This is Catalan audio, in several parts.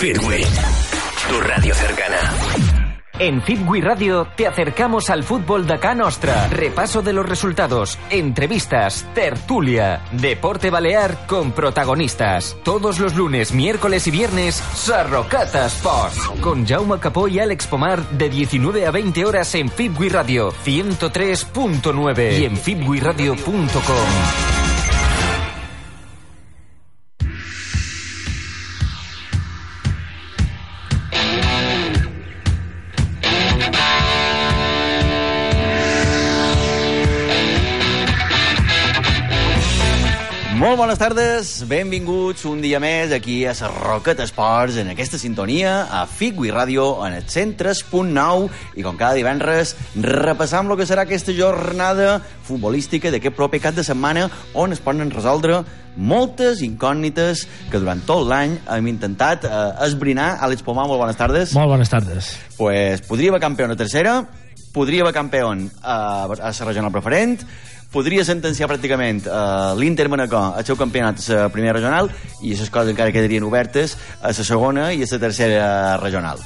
Fitway, tu radio cercana. En Fitwi Radio te acercamos al fútbol de acá nostra. Repaso de los resultados, entrevistas, tertulia, deporte balear con protagonistas. Todos los lunes, miércoles y viernes, Sarrocata Sport. Con Jaume Capó y Alex Pomar de 19 a 20 horas en Fitwi Radio 103.9 y en fitwiradio.com. bones tardes, benvinguts un dia més aquí a Sarroquet Esports, en aquesta sintonia, a Figui Ràdio, en el 103.9, i com cada divendres, repassam el que serà aquesta jornada futbolística d'aquest proper cap de setmana, on es poden resoldre moltes incògnites que durant tot l'any hem intentat eh, esbrinar. Àlex Pomar, molt bones tardes. Molt bones tardes. Pues, podria haver campió a tercera, podria haver campió a, a la regional preferent, podria sentenciar pràcticament uh, l'Inter Manacó al seu campionat a la primera regional i aquestes coses encara quedarien obertes a la segona i a la tercera regional.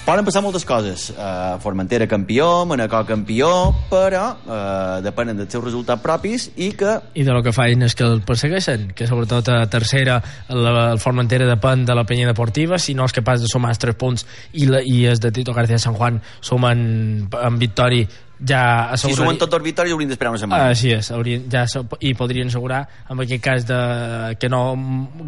Poden passar moltes coses. Uh, Formentera campió, Manacó campió, però uh, depenen dels seus resultats propis i que... I de lo que fan és que el persegueixen, que sobretot a tercera la, el Formentera depèn de la penya deportiva, si no és capaç de sumar els tres punts i, la, i els de Tito García San Juan sumen en victòria ja asseguraria... Si sumen tots els victòries haurien d'esperar una setmana. Així és, haurien, ja, i podrien assegurar en aquest cas de, que no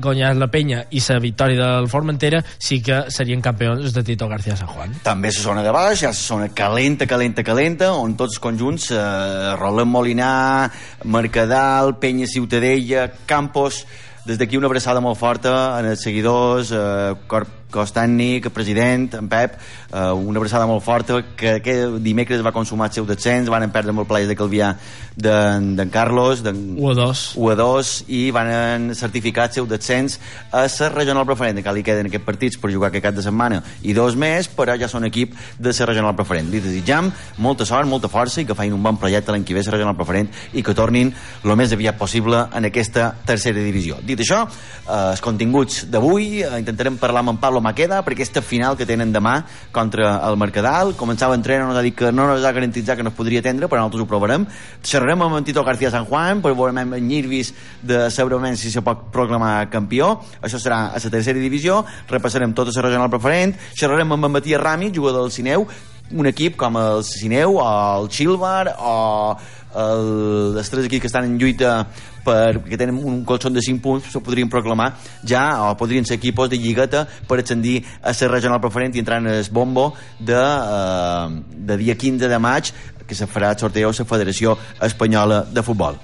guanyés la penya i la victòria del Formentera sí que serien campions de Tito García San Juan. També la zona de baix, ja la zona calenta, calenta, calenta, on tots els conjunts, eh, Roland Molinar, Mercadal, Penya Ciutadella, Campos, des d'aquí una abraçada molt forta en els seguidors, eh, Corp cos tècnic, president, en Pep, eh, una abraçada molt forta, que aquest dimecres va consumar el seu descens, van perdre molt plaers de Calvià d'en Carlos, d'en U2. U2, i van certificar el seu descens a la regional preferent, que li queden aquests partits per jugar aquest cap de setmana, i dos més, però ja són equip de la regional preferent. Li desitjam molta sort, molta força, i que facin un bon projecte l'any que ve a la regional preferent, i que tornin el més aviat possible en aquesta tercera divisió. Dit això, eh, els continguts d'avui, eh, intentarem parlar amb en Pablo Maqueda per aquesta final que tenen demà contra el Mercadal. Començava l'entrenador, nos ha dit que no ens ha garantit que no es podria atendre, però nosaltres ho provarem. Xerrarem amb en Tito García San Juan per veure en Nyirvis de saber si se pot proclamar campió. Això serà a la tercera divisió. Repassarem tota la regional preferent. Xerrarem amb en Matías Rami, jugador del Cineu, un equip com el Cineu o el Chilbar o el, els tres equips que estan en lluita perquè tenen un colxon de 5 punts se podrien proclamar ja o podrien ser equipos de lligueta per ascendir a ser regional preferent i entrar en el bombo de, eh, de dia 15 de maig que se farà el sorteo la Federació Espanyola de Futbol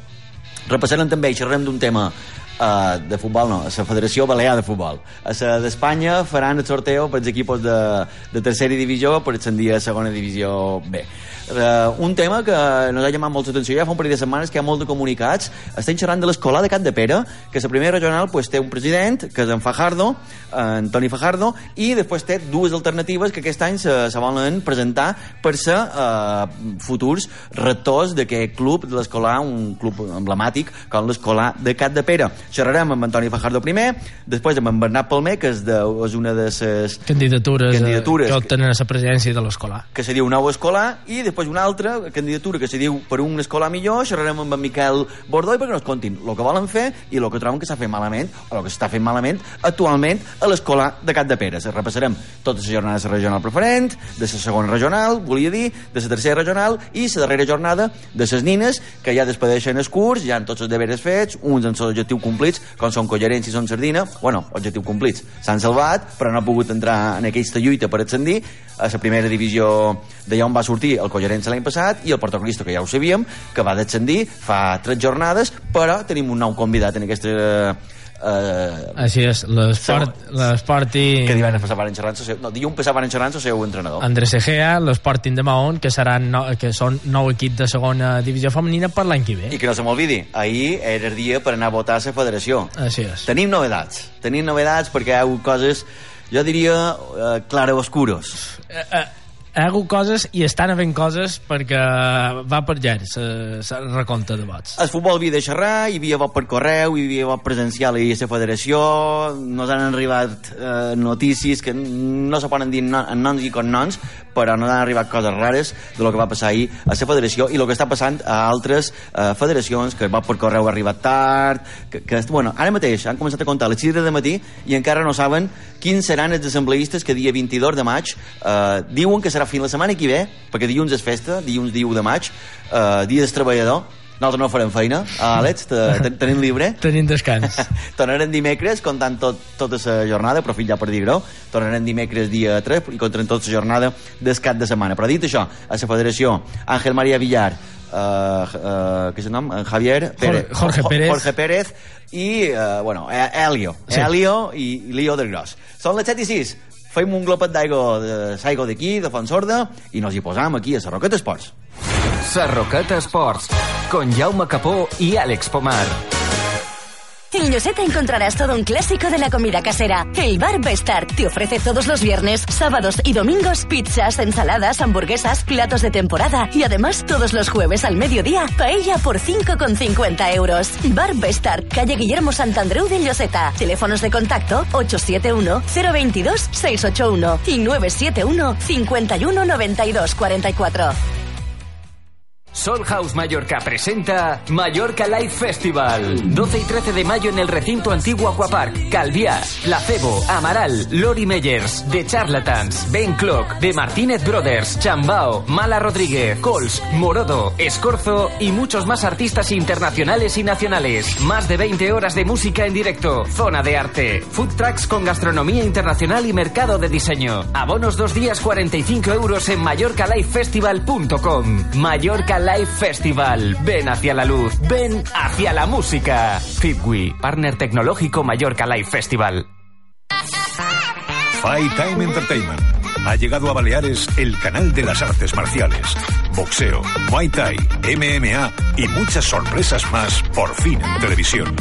repassarem també i xerrem d'un tema uh, de futbol no, a la Federació Balear de Futbol. A la d'Espanya faran el sorteo per als equipos de, de tercera divisió per ascendir a segona divisió B. Uh, un tema que nos ha llamat molta atenció ja fa un parell de setmanes que hi ha molt de comunicats. Estem xerrant de l'escola de Cap de Pere que la primera regional pues, té un president que és en Fajardo, en Toni Fajardo i després té dues alternatives que aquest any se, se volen presentar per ser uh, futurs rectors d'aquest club de l'escolar, un club emblemàtic com l'escolar de Cap de Pere. Xerrarem amb Antoni Fajardo primer després amb en Bernat Palmer que és, de, és una de les candidatures, candidatures que obtenen a la presidència de l'escolar. que se diu nou escolar i després després una altra candidatura que se diu per un escolar millor, xerrarem amb en Miquel Bordoi perquè nos contin el que volen fer i el que troben que s'ha fet malament o el que s'està fent malament actualment a l'escola de Cap de Pere. Repassarem totes les jornades regional preferent, de la segona regional, volia dir, de la tercera regional i la darrera jornada de les nines que ja despedeixen els curs, ja han tots els deberes fets, uns amb els objectius complits, com són Collarents i són Sardina, bueno, objectius complits, s'han salvat, però no ha pogut entrar en aquesta lluita per ascendir. A la primera divisió d'allà on va sortir el Collarense l'any passat i el Portocristo, que ja ho sabíem, que va descendir fa tres jornades, però tenim un nou convidat en aquesta Uh, Així és, l'esport i... Que divendres passaven xerrant seu, no, dilluns passaven xerrant el seu entrenador. Andrés Egea, l'Sporting de Mahón, que, seran no, que són nou equips de segona divisió femenina per l'any que ve. I que no se m'olvidi, ahir era el dia per anar a votar a la federació. Així és. Tenim novedats, tenim novedats perquè hi ha coses jo diria uh, claroscuros. Uh, uh, hi ha hagut coses i estan havent coses perquè va per llarg la recompte de vots. El futbol havia de xerrar, hi havia vot per correu, hi havia vot presencial a la federació, nos han arribat eh, notícies que no se poden dir no, en noms i cognoms, però no han arribat coses rares de lo que va passar ahir a la federació i el que està passant a altres eh, federacions, que el vot per correu ha arribat tard, que, que, bueno, ara mateix han començat a comptar les 6 de matí i encara no saben quins seran els assembleistes que dia 22 de maig eh, diuen que serà fins la setmana que ve, perquè dilluns és festa, dilluns 1 de maig, eh, dia del treballador, nosaltres no farem feina, Àlex, te, tenim libre. tenim descans. tornarem dimecres, comptant tot, tota la jornada, profit ja per dir-ho, tornarem dimecres dia 3 i comptarem tota la jornada del cap de setmana. Però dit això, a la federació, Àngel Maria Villar, uh, uh, què és el nom? Javier Pérez, Jorge Pérez Jorge Pérez i, uh, bueno, Helio sí. Helio i Leo del Gros són les 7 i 6 fem un glopet d'aigua d'aigua d'aquí, de Fontsorda i nos hi posam aquí a Sarroquet Esports Sarroquet Esports con Jaume Capó y Alex Pomar En Lloseta encontrarás todo un clásico de la comida casera. El Bar Bestart te ofrece todos los viernes, sábados y domingos pizzas, ensaladas, hamburguesas, platos de temporada y además todos los jueves al mediodía paella por 5,50 euros. Bar Bestart, calle Guillermo Santandreu de Lloseta. Teléfonos de contacto 871 022 681 y 971 51 92 44. Sol House Mallorca presenta Mallorca Live Festival. 12 y 13 de mayo en el recinto antiguo Aquapark. Calviá, Placebo, Amaral, Lori Meyers, The Charlatans, Ben Clock, The Martínez Brothers, Chambao, Mala Rodríguez, Cols, Morodo, Escorzo y muchos más artistas internacionales y nacionales. Más de 20 horas de música en directo. Zona de arte. Food trucks con gastronomía internacional y mercado de diseño. Abonos dos días 45 euros en mallorcalifefestival.com. Mallorca Live Festival. Ven hacia la luz, ven hacia la música. Fitwi, partner tecnológico Mallorca Live Festival. Fight Time Entertainment. Ha llegado a Baleares el canal de las artes marciales, boxeo, muay thai, MMA y muchas sorpresas más por fin en televisión.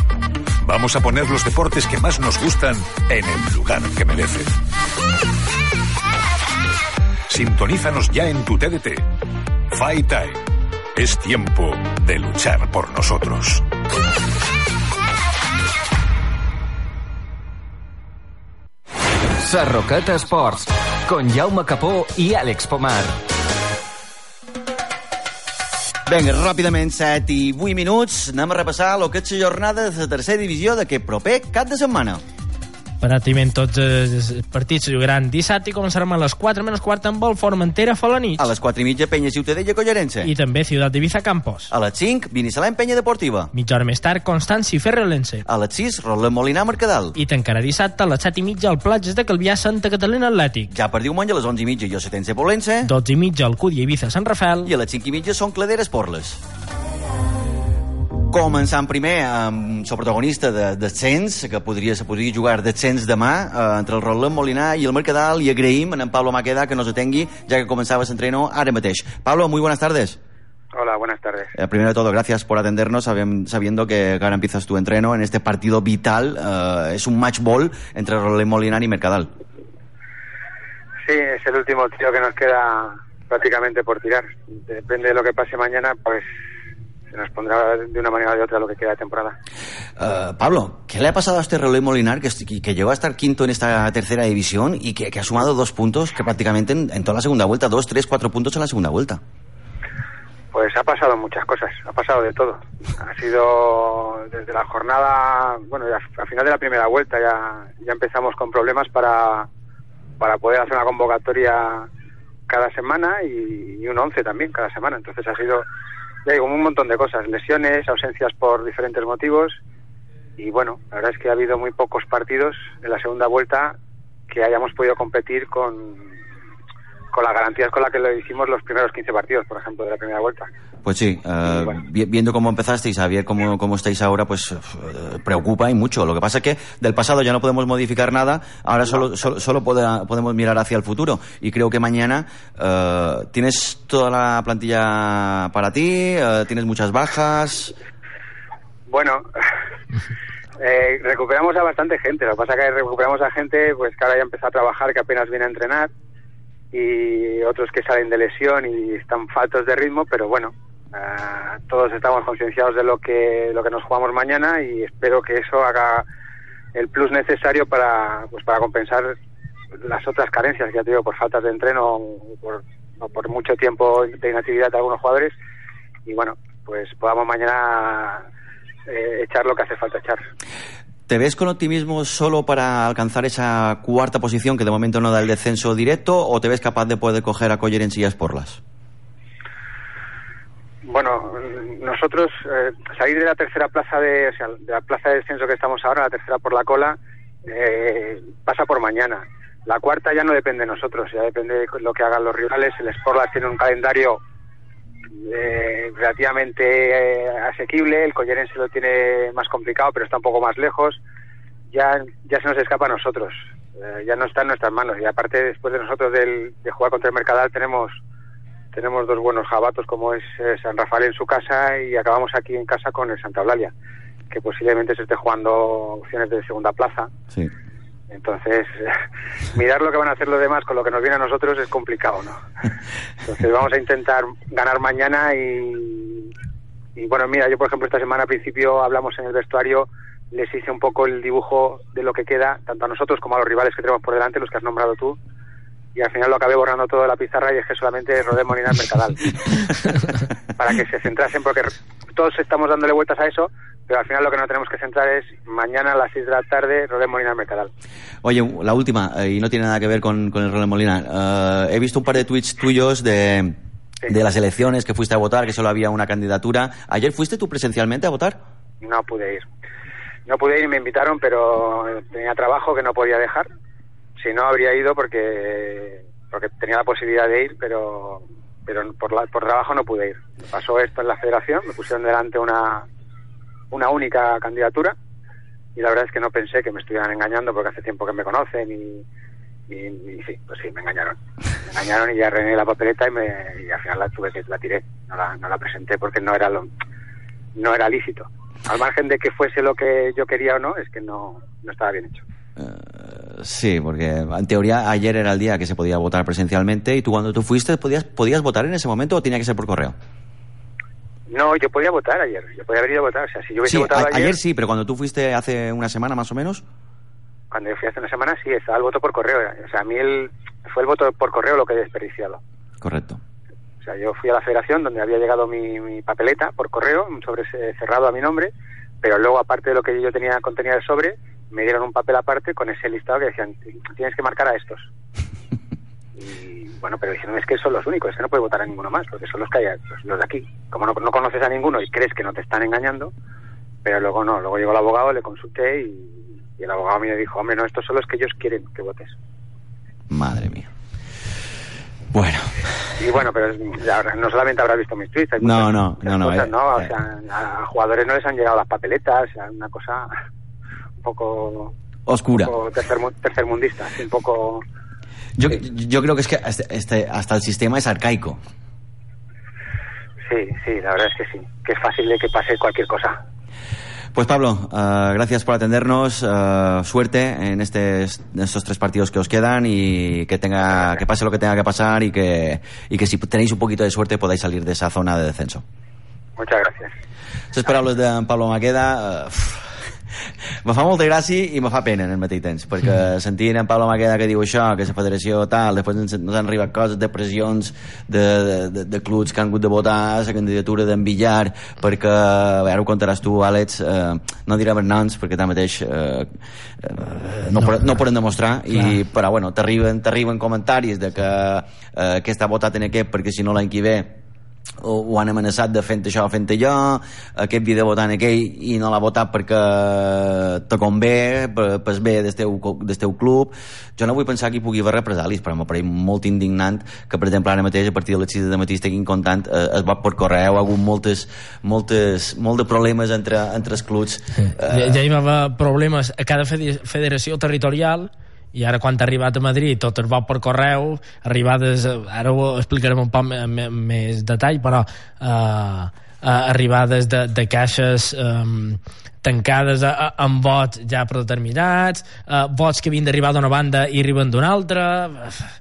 Vamos a poner los deportes que más nos gustan en el lugar que merecen. Sintonízanos ya en tu TDT. Fight Time es tiempo de luchar por nosotros. Sarroqueta Sports, con Jaume Capó i Àlex Pomar. Vinga, ràpidament, 7 i 8 minuts, anem a repassar el que és la jornada de la tercera divisió d'aquest proper cap de setmana. Pràcticament tots els partits se jugaran dissabte i començarem a les 4 menys quart amb el Formentera Falanich. A les 4 i mitja, Penya Ciutadella Collarense. I també Ciutat d'Ibiza Campos. A les 5, Binissalem Penya Deportiva. Mitja hora més tard, Constanci Ferrelense. A les 6, Roland Molinar Mercadal. I tancarà dissabte a les 7 i mitja al Platges de Calvià Santa Catalina Atlètic. Ja per diumenge a les 11 i mitja, Josetense Polense. 12 i mitja al Cúdia Ibiza Sant Rafael. I a les 5 i mitja són Claderes Porles. Començant primer amb el protagonista de descens, que podria, se podria jugar descens demà, eh, entre el Roland Molinar i el Mercadal, i agraïm a en Pablo Maqueda que nos atengui, ja que comenzaba ese entreno ara mateix. Pablo, muy buenas tardes. Hola, buenas tardes. Eh, primero de todo, gracias por atendernos, sabiendo que ahora empiezas tu entreno en este partido vital. Eh, es un match ball entre Roland Molinar y Mercadal. Sí, es el último tiro que nos queda prácticamente por tirar. Depende de lo que pase mañana, pues se nos pondrá de una manera o de otra lo que queda de temporada. Uh, Pablo, ¿qué le ha pasado a este Reloj Molinar que, que, llegó a estar quinto en esta tercera división y que, que ha sumado dos puntos que prácticamente en, en, toda la segunda vuelta, dos, tres, cuatro puntos en la segunda vuelta? Pues ha pasado muchas cosas, ha pasado de todo. Ha sido desde la jornada, bueno, ya a final de la primera vuelta ya, ya empezamos con problemas para, para poder hacer una convocatoria cada semana y, y un once también cada semana. Entonces ha sido ya digo, un montón de cosas, lesiones, ausencias por diferentes motivos. Y bueno, la verdad es que ha habido muy pocos partidos en la segunda vuelta que hayamos podido competir con, con las garantías con las que lo hicimos los primeros 15 partidos, por ejemplo, de la primera vuelta. Pues sí, bueno. viendo cómo empezasteis a ver cómo, cómo estáis ahora, pues uh, preocupa y mucho. Lo que pasa es que del pasado ya no podemos modificar nada, ahora no. solo, solo, solo podemos mirar hacia el futuro. Y creo que mañana uh, tienes toda la plantilla para ti, tienes muchas bajas. Bueno. Eh, recuperamos a bastante gente, lo que pasa es que recuperamos a gente pues que ahora ya empezó a trabajar, que apenas viene a entrenar, y otros que salen de lesión y están faltos de ritmo, pero bueno, eh, todos estamos concienciados de lo que lo que nos jugamos mañana y espero que eso haga el plus necesario para pues para compensar las otras carencias que ya te digo por faltas de entreno o por, o por mucho tiempo de inactividad de algunos jugadores y bueno pues podamos mañana eh, echar lo que hace falta echar. ¿Te ves con optimismo solo para alcanzar esa cuarta posición que de momento no da el descenso directo o te ves capaz de poder coger a Coller en sillas porlas? Bueno, nosotros eh, salir de la tercera plaza de, o sea, de la plaza de descenso que estamos ahora, la tercera por la cola, eh, pasa por mañana. La cuarta ya no depende de nosotros, ya depende de lo que hagan los rivales. El Sporlas tiene un calendario eh, relativamente eh, asequible, el Collerense lo tiene más complicado, pero está un poco más lejos. Ya, ya se nos escapa a nosotros, eh, ya no está en nuestras manos. Y aparte, después de nosotros del, de jugar contra el Mercadal, tenemos tenemos dos buenos jabatos, como es eh, San Rafael en su casa y acabamos aquí en casa con el Santa Eulalia, que posiblemente se esté jugando opciones de segunda plaza. Sí. Entonces, mirar lo que van a hacer los demás con lo que nos viene a nosotros es complicado, ¿no? Entonces vamos a intentar ganar mañana y, y bueno, mira, yo por ejemplo esta semana al principio hablamos en el vestuario, les hice un poco el dibujo de lo que queda, tanto a nosotros como a los rivales que tenemos por delante, los que has nombrado tú, y al final lo acabé borrando todo de la pizarra y es que solamente rodé Molina al Mercadal. Para que se centrasen, porque todos estamos dándole vueltas a eso, pero al final lo que nos tenemos que centrar es mañana a las 6 de la tarde Rodé Molina al Mercadal. Oye, la última, eh, y no tiene nada que ver con, con el Rodé Molina. Eh, he visto un par de tweets tuyos de, Sí. de las elecciones que fuiste a votar, que solo había una candidatura. ¿Ayer fuiste tú presencialmente a votar? No pude ir. No pude ir y me invitaron, pero tenía trabajo que no podía dejar. Si no, habría ido porque porque tenía la posibilidad de ir, pero pero por, la- por trabajo no pude ir. Pasó esto en la federación, me pusieron delante una, una única candidatura y la verdad es que no pensé que me estuvieran engañando porque hace tiempo que me conocen y, y, y sí, pues sí, me engañaron. Me engañaron y ya rené la papeleta y, me, y al final la tuve que la tiré, no la, no la presenté porque no era lo, no era lícito. Al margen de que fuese lo que yo quería o no, es que no, no estaba bien hecho. Eh, sí, porque en teoría ayer era el día que se podía votar presencialmente y tú cuando tú fuiste podías, podías votar en ese momento o tenía que ser por correo. No, yo podía votar ayer, yo podía haber ido a votar. O sea, si yo hubiese Sí, votado a- ayer, ayer sí, pero cuando tú fuiste hace una semana más o menos. cuando yo fui hace una semana, sí, estaba el voto por correo. O sea, a mí el, fue el voto por correo lo que he desperdiciado. Correcto. O sea, yo fui a la federación donde había llegado mi, mi papeleta por correo, sobre cerrado a mi nombre, pero luego, aparte de lo que yo tenía contenía el sobre, me dieron un papel aparte con ese listado que decían, tienes que marcar a estos. Y bueno, pero dijeron, es que son los únicos, es que no puedes votar a ninguno más, porque son los que hay, los, los de aquí. Como no, no conoces a ninguno y crees que no te están engañando, pero luego no, luego llegó el abogado, le consulté y, y el abogado me dijo, hombre, no, estos son los que ellos quieren que votes. Madre mía. Bueno, Y bueno, pero es- habrá- no solamente habrás visto mis tweets, hay No, muchas- no, muchas no, no, cosas, eh, ¿no? O sea, a, jugadores no les han llegado las papeletas, una cosa un poco, oscura. un poco tercermu- tercermundista, un poco... Yo, yo creo que es que hasta, este- hasta el sistema es arcaico. Sí, sí, la verdad es que sí, que es fácil de que pase cualquier cosa. Pues Pablo, eh, gracias por atendernos. eh, suerte en, este, en estos tres partidos que os quedan y que tenga que pase lo que tenga que pasar y que, y que si tenéis un poquito de suerte podáis salir de esa zona de descenso. Muchas gracias. Les paraules de Pablo Maqueda eh, me fa molta gràcia i me fa pena en el mateix temps perquè sentint en Pablo Maqueda que diu això que la federació tal, després ens, ens han arribat coses de pressions de, de, de, de clubs que han hagut de votar la candidatura d'en Villar perquè, a veure, ho contaràs tu Àlex, eh, no diré els noms perquè tanmateix eh, eh, no, no, no poden demostrar i, però bueno, t'arriben t'arriben comentaris de que eh, aquest ha votat en aquest perquè si no l'any que ve o, o han amenaçat de fent això fent allò aquest votar en aquell i no l'ha votat perquè te convé per bé del teu, del teu club. Jo no vull pensar que hi pugui haver represalis però m'apareix molt indignant que per exemple ara mateix a partir de les 6 de matí estiguin comptant eh, el vot per correu ha hagut moltes, moltes, molt de problemes entre, entre els clubs. Ja, ja hi va haver problemes a cada fede- federació territorial i ara quan ha arribat a Madrid tot es va per correu arribades, ara ho explicarem un poc més detall però eh, eh, arribades de, de caixes eh, tancades a, a, amb vots ja predeterminats, uh, vots que havien d'arribar d'una banda i arriben d'una altra...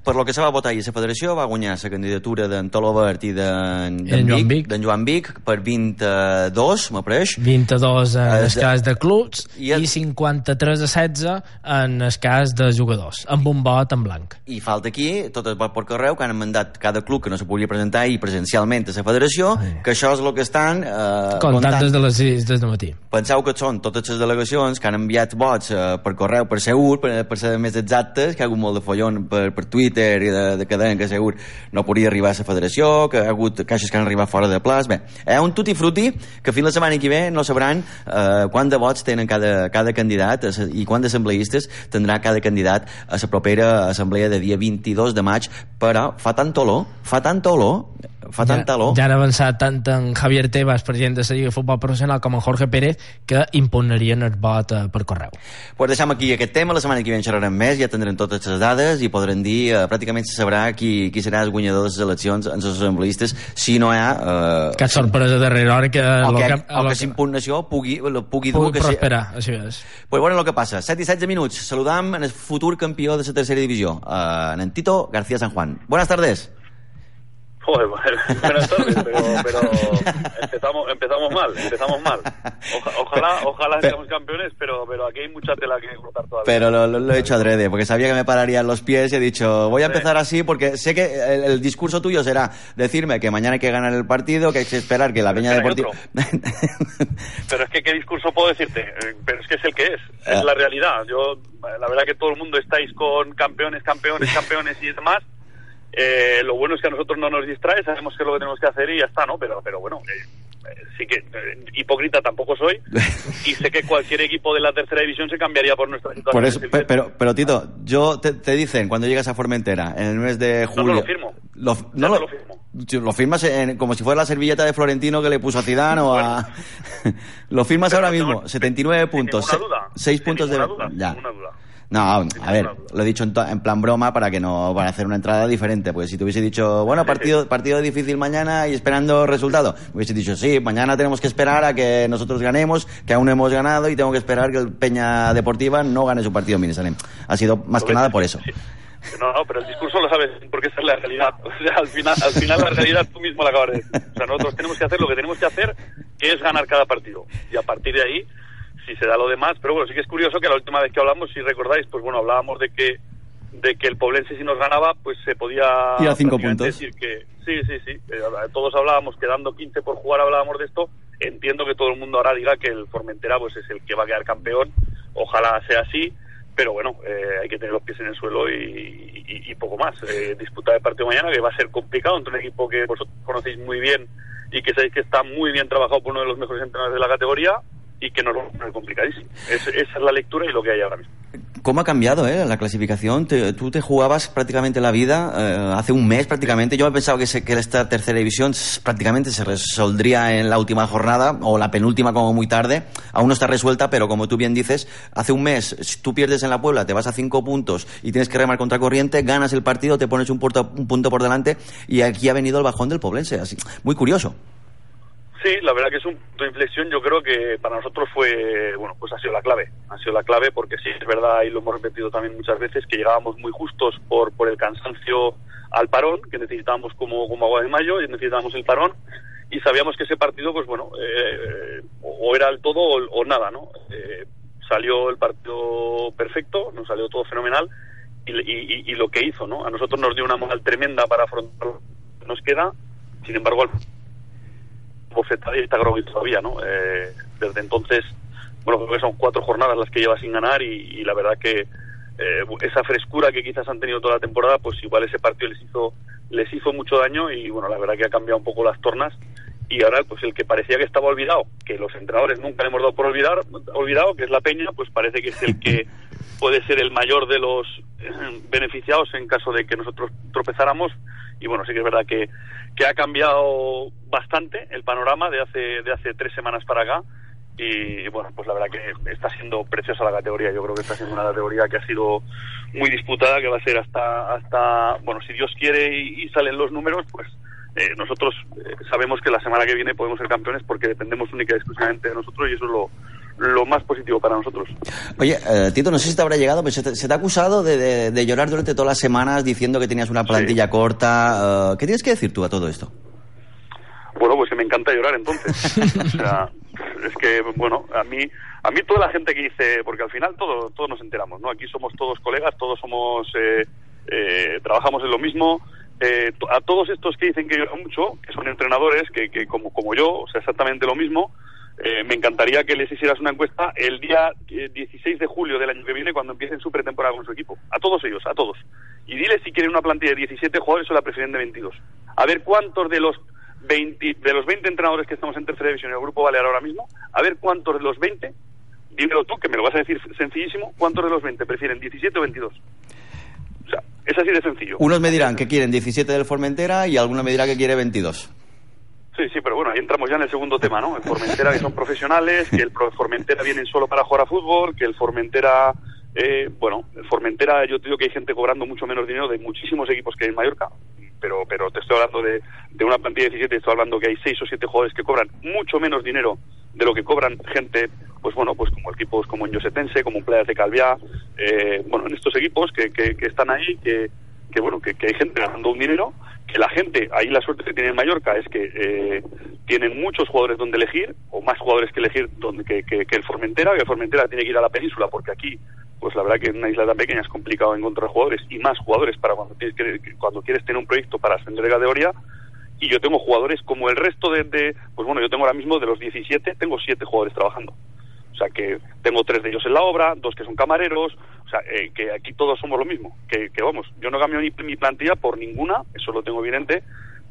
Per lo que se va votar ahir, la federació va guanyar la candidatura d'en Tolo Bert i d'en Joan Vic. d'en Joan Vic per 22, m'apareix. 22 en Eh, el cas de clubs i i, el- i 53 a 16 en el cas de jugadors, amb un vot en blanc. I falta aquí, tot el vot per correu, que han mandat cada club que no se podia presentar i presencialment a la federació, Sí. que això és el que estan eh, Comptant des de les 6 des de matí. Penseu que són totes les delegacions que han enviat vots eh, per correu, per segur, per, per ser més exactes, que ha hagut molt de follon per, per Twitter i de, de cadena que segur no podia arribar a la federació, que ha hagut caixes que han arribat fora de plaç. Bé, és un tutti frutti que fins la setmana que ve no sabran eh, quant de vots tenen cada, cada candidat i quant d'assembleistes tindrà cada candidat a la propera assemblea de dia 22 de maig, però fa tanta olor, fa tanta olor, fa tanta olor... Ja han avançat tant en Javier Tebas, president de la Lliga de Futbol Professional, com en Jorge Pérez, que impugnarien el vot eh, per correu. Pues deixem aquí aquest tema, la setmana que ve en xerrarem més, ja tindrem totes les dades i podrem dir, eh, pràcticament se sabrà qui, qui serà el guanyador de les eleccions en els assembleistes, si no hi ha... Eh, Cap sorpresa darrere hora que... o que, que, o lo que s'impugnació pugui, lo pugui dur... pugui que si- prosperar, així és. Pues bueno, el que passa, 7 i 16 minuts, saludam en el futur campió de la tercera divisió, eh, en Tito García San Juan. Buenas tardes. Joder, buenas tardes, pero, pero empezamos, empezamos mal, empezamos mal. Oja- ojalá, ojalá seamos campeones, pero, pero aquí hay mucha tela que cortar todavía. Pero lo, lo- lo he hecho adrede, porque sabía que me pararían los pies y he dicho, voy a empezar así porque sé que el, el discurso tuyo será decirme que mañana hay que ganar el partido, que hay que esperar que la Peña Deportiva... Pero es que qué discurso puedo decirte, Eh, pero es que es el que es, Ah. es la realidad. Yo, la verdad que todo el mundo estáis con campeones, campeones, campeones y demás. Eh, lo bueno es que a nosotros no nos distrae, sabemos qué es lo que tenemos que hacer y ya está, ¿no? Pero, pero bueno, eh, eh, sí que eh, hipócrita tampoco soy y sé que cualquier equipo de la tercera división se cambiaría por nuestra situación. Por eso, pero, pero Tito, yo te, te dicen cuando llegas a Formentera en el mes de no julio. lo firmo. Lo, no no lo, firmo. Lo firmas en- como si fuera la servilleta de Florentino que le puso a Zidane o a. lo firmas Pero ahora no mismo, tengo- 79 sin puntos, ninguna duda, 6 sin puntos de. duda, ya. duda. No, a ver, lo he dicho en, plan broma para que no para hacer una entrada diferente. Pues si te hubiese dicho, bueno, partido, partido difícil mañana y esperando resultado, hubiese dicho, sí, mañana tenemos que esperar a que nosotros ganemos, que aún no hemos ganado y tengo que esperar que el Peña Deportiva no gane su partido en. Ha sido más que nada por eso. No, no, pero el discurso lo sabes porque esa es la realidad. O sea, al final, al final la realidad tú mismo la acabas de decir. O sea, nosotros tenemos que hacer lo que tenemos que hacer, que es ganar cada partido. Y a partir de ahí, si se da lo demás, pero bueno, sí que es curioso que la última vez que hablamos, si recordáis, pues bueno, hablábamos de que de que el Poblense si nos ganaba, pues se podía Ir a cinco puntos. decir que sí, sí, sí. Eh, todos hablábamos quedando 15 por jugar, hablábamos de esto. Entiendo que todo el mundo ahora diga que el Formentera pues es el que va a quedar campeón. Ojalá sea así pero bueno, eh, hay que tener los pies en el suelo y, y- y poco más. Eh, disputar el partido mañana, que va a ser complicado, entre un equipo que vosotros conocéis muy bien y que sabéis que está muy bien trabajado por uno de los mejores entrenadores de la categoría y que nos poner complicadísimo. Es- esa es la lectura y lo que hay ahora mismo. ¿Cómo ha cambiado eh, la clasificación? Tú te jugabas prácticamente la vida eh, hace un mes prácticamente. Yo he pensado que, se- que esta tercera división prácticamente se resoldría en la última jornada o la penúltima como muy tarde. Aún no está resuelta, pero como tú bien dices, hace un mes si tú pierdes en la Puebla, te vas a cinco puntos y tienes que remar contra corriente, ganas el partido, te pones un, un punto por delante y aquí ha venido el bajón del Poblense. Así, muy curioso. Sí, la verdad que es un punto de inflexión. Yo creo que para nosotros fue, bueno, pues ha sido la clave. Ha sido la clave porque sí, es verdad, y lo hemos repetido también muchas veces, que llegábamos muy justos por, por el cansancio al parón, que necesitábamos como, como agua de mayo, y necesitábamos el parón. Y sabíamos que ese partido, pues bueno, eh, o era el todo o, o nada, ¿no? Eh, salió el partido perfecto, nos salió todo fenomenal. Y, y- y- lo que hizo, ¿no? A nosotros nos dio una moral tremenda para afrontar lo que nos queda. Sin embargo, al bofetada y está groggy todavía, ¿no? Eh, desde entonces, bueno, creo que son cuatro jornadas las que lleva sin ganar y, y la verdad que eh, esa frescura que quizás han tenido toda la temporada, pues igual ese partido les hizo les hizo mucho daño y bueno, la verdad que ha cambiado un poco las tornas y ahora pues el que parecía que estaba olvidado, que los entrenadores nunca le hemos dado por olvidar, olvidado, que es la Peña, pues parece que es el que puede ser el mayor de los eh, beneficiados en caso de que nosotros tropezáramos y bueno, sí que es verdad que, que ha cambiado bastante el panorama de hace, de hace tres semanas para acá y bueno, pues la verdad que está siendo preciosa la categoría. Yo creo que está siendo una categoría que ha sido muy disputada, que va a ser hasta, hasta bueno, si Dios quiere y, salen los números, pues eh, nosotros eh, sabemos que la semana que viene podemos ser campeones porque dependemos única y exclusivamente de nosotros y eso es lo, lo más positivo para nosotros. Oye, eh, Tito, no sé si te habrá llegado, pero se te, se te ha acusado de, de- de llorar durante todas las semanas diciendo que tenías una plantilla corta. eh, ¿Qué tienes que decir tú a todo esto? Bueno, pues que me encanta llorar entonces. o sea, es que, bueno, a mí, a mí toda la gente que dice, porque al final todo, todos nos enteramos, ¿no? Aquí somos todos colegas, todos somos, eh, eh, trabajamos en lo mismo. Eh, a todos estos que dicen que lloran mucho, que son entrenadores, que, que como, como yo, o sea, exactamente lo mismo, eh, me encantaría que les hicieras una encuesta el día eh, 16 de julio del año que viene cuando empiecen su pretemporada con su equipo. A todos ellos, a todos. Y diles si quieren una plantilla de 17 jugadores o la prefieren de 22. A ver cuántos de los 20, de los 20 entrenadores que estamos en tercera división y el grupo Balear ahora mismo, a ver cuántos de los 20, dímelo tú, que me lo vas a decir sencillísimo, cuántos de los 20 prefieren 17 o 22. O sea, es así de sencillo. Unos me dirán que quieren 17 del Formentera y alguno me dirá que quiere 22. Sí, sí, pero bueno, ahí entramos ya en el segundo tema, ¿no? El Formentera que son profesionales, que el Formentera vienen solo para jugar a fútbol, que el Formentera, eh, bueno, el Formentera, yo te digo que hay gente cobrando mucho menos dinero de muchísimos equipos que hay en Mallorca, pero, pero te estoy hablando de, de una plantilla de 17, estoy hablando que hay 6 o 7 jugadores que cobran mucho menos dinero de lo que cobran gente, pues bueno, pues como equipos como en Yosetense, como en Playas de Calviá, eh, bueno, en estos equipos que, que, que están ahí, que, que bueno, que, hay gente ganando un dinero, que la gente, ahí la suerte que tiene en Mallorca es que eh, tienen muchos jugadores donde elegir, o más jugadores que elegir donde que, que, el Formentera, que el Formentera tiene que ir a la península, porque aquí, pues la verdad que en una isla tan pequeña es complicado encontrar jugadores, y más jugadores para cuando, tienes que, cuando quieres tener un proyecto para ascender de categoría, y yo tengo jugadores como el resto de, de- pues bueno, yo tengo ahora mismo de los 17, tengo 7 jugadores trabajando. O sea, que tengo tres de ellos en la obra, dos que son camareros, o sea, eh, que aquí todos somos lo mismo. Que, que vamos, yo no cambio mi, mi plantilla por ninguna, eso lo tengo evidente,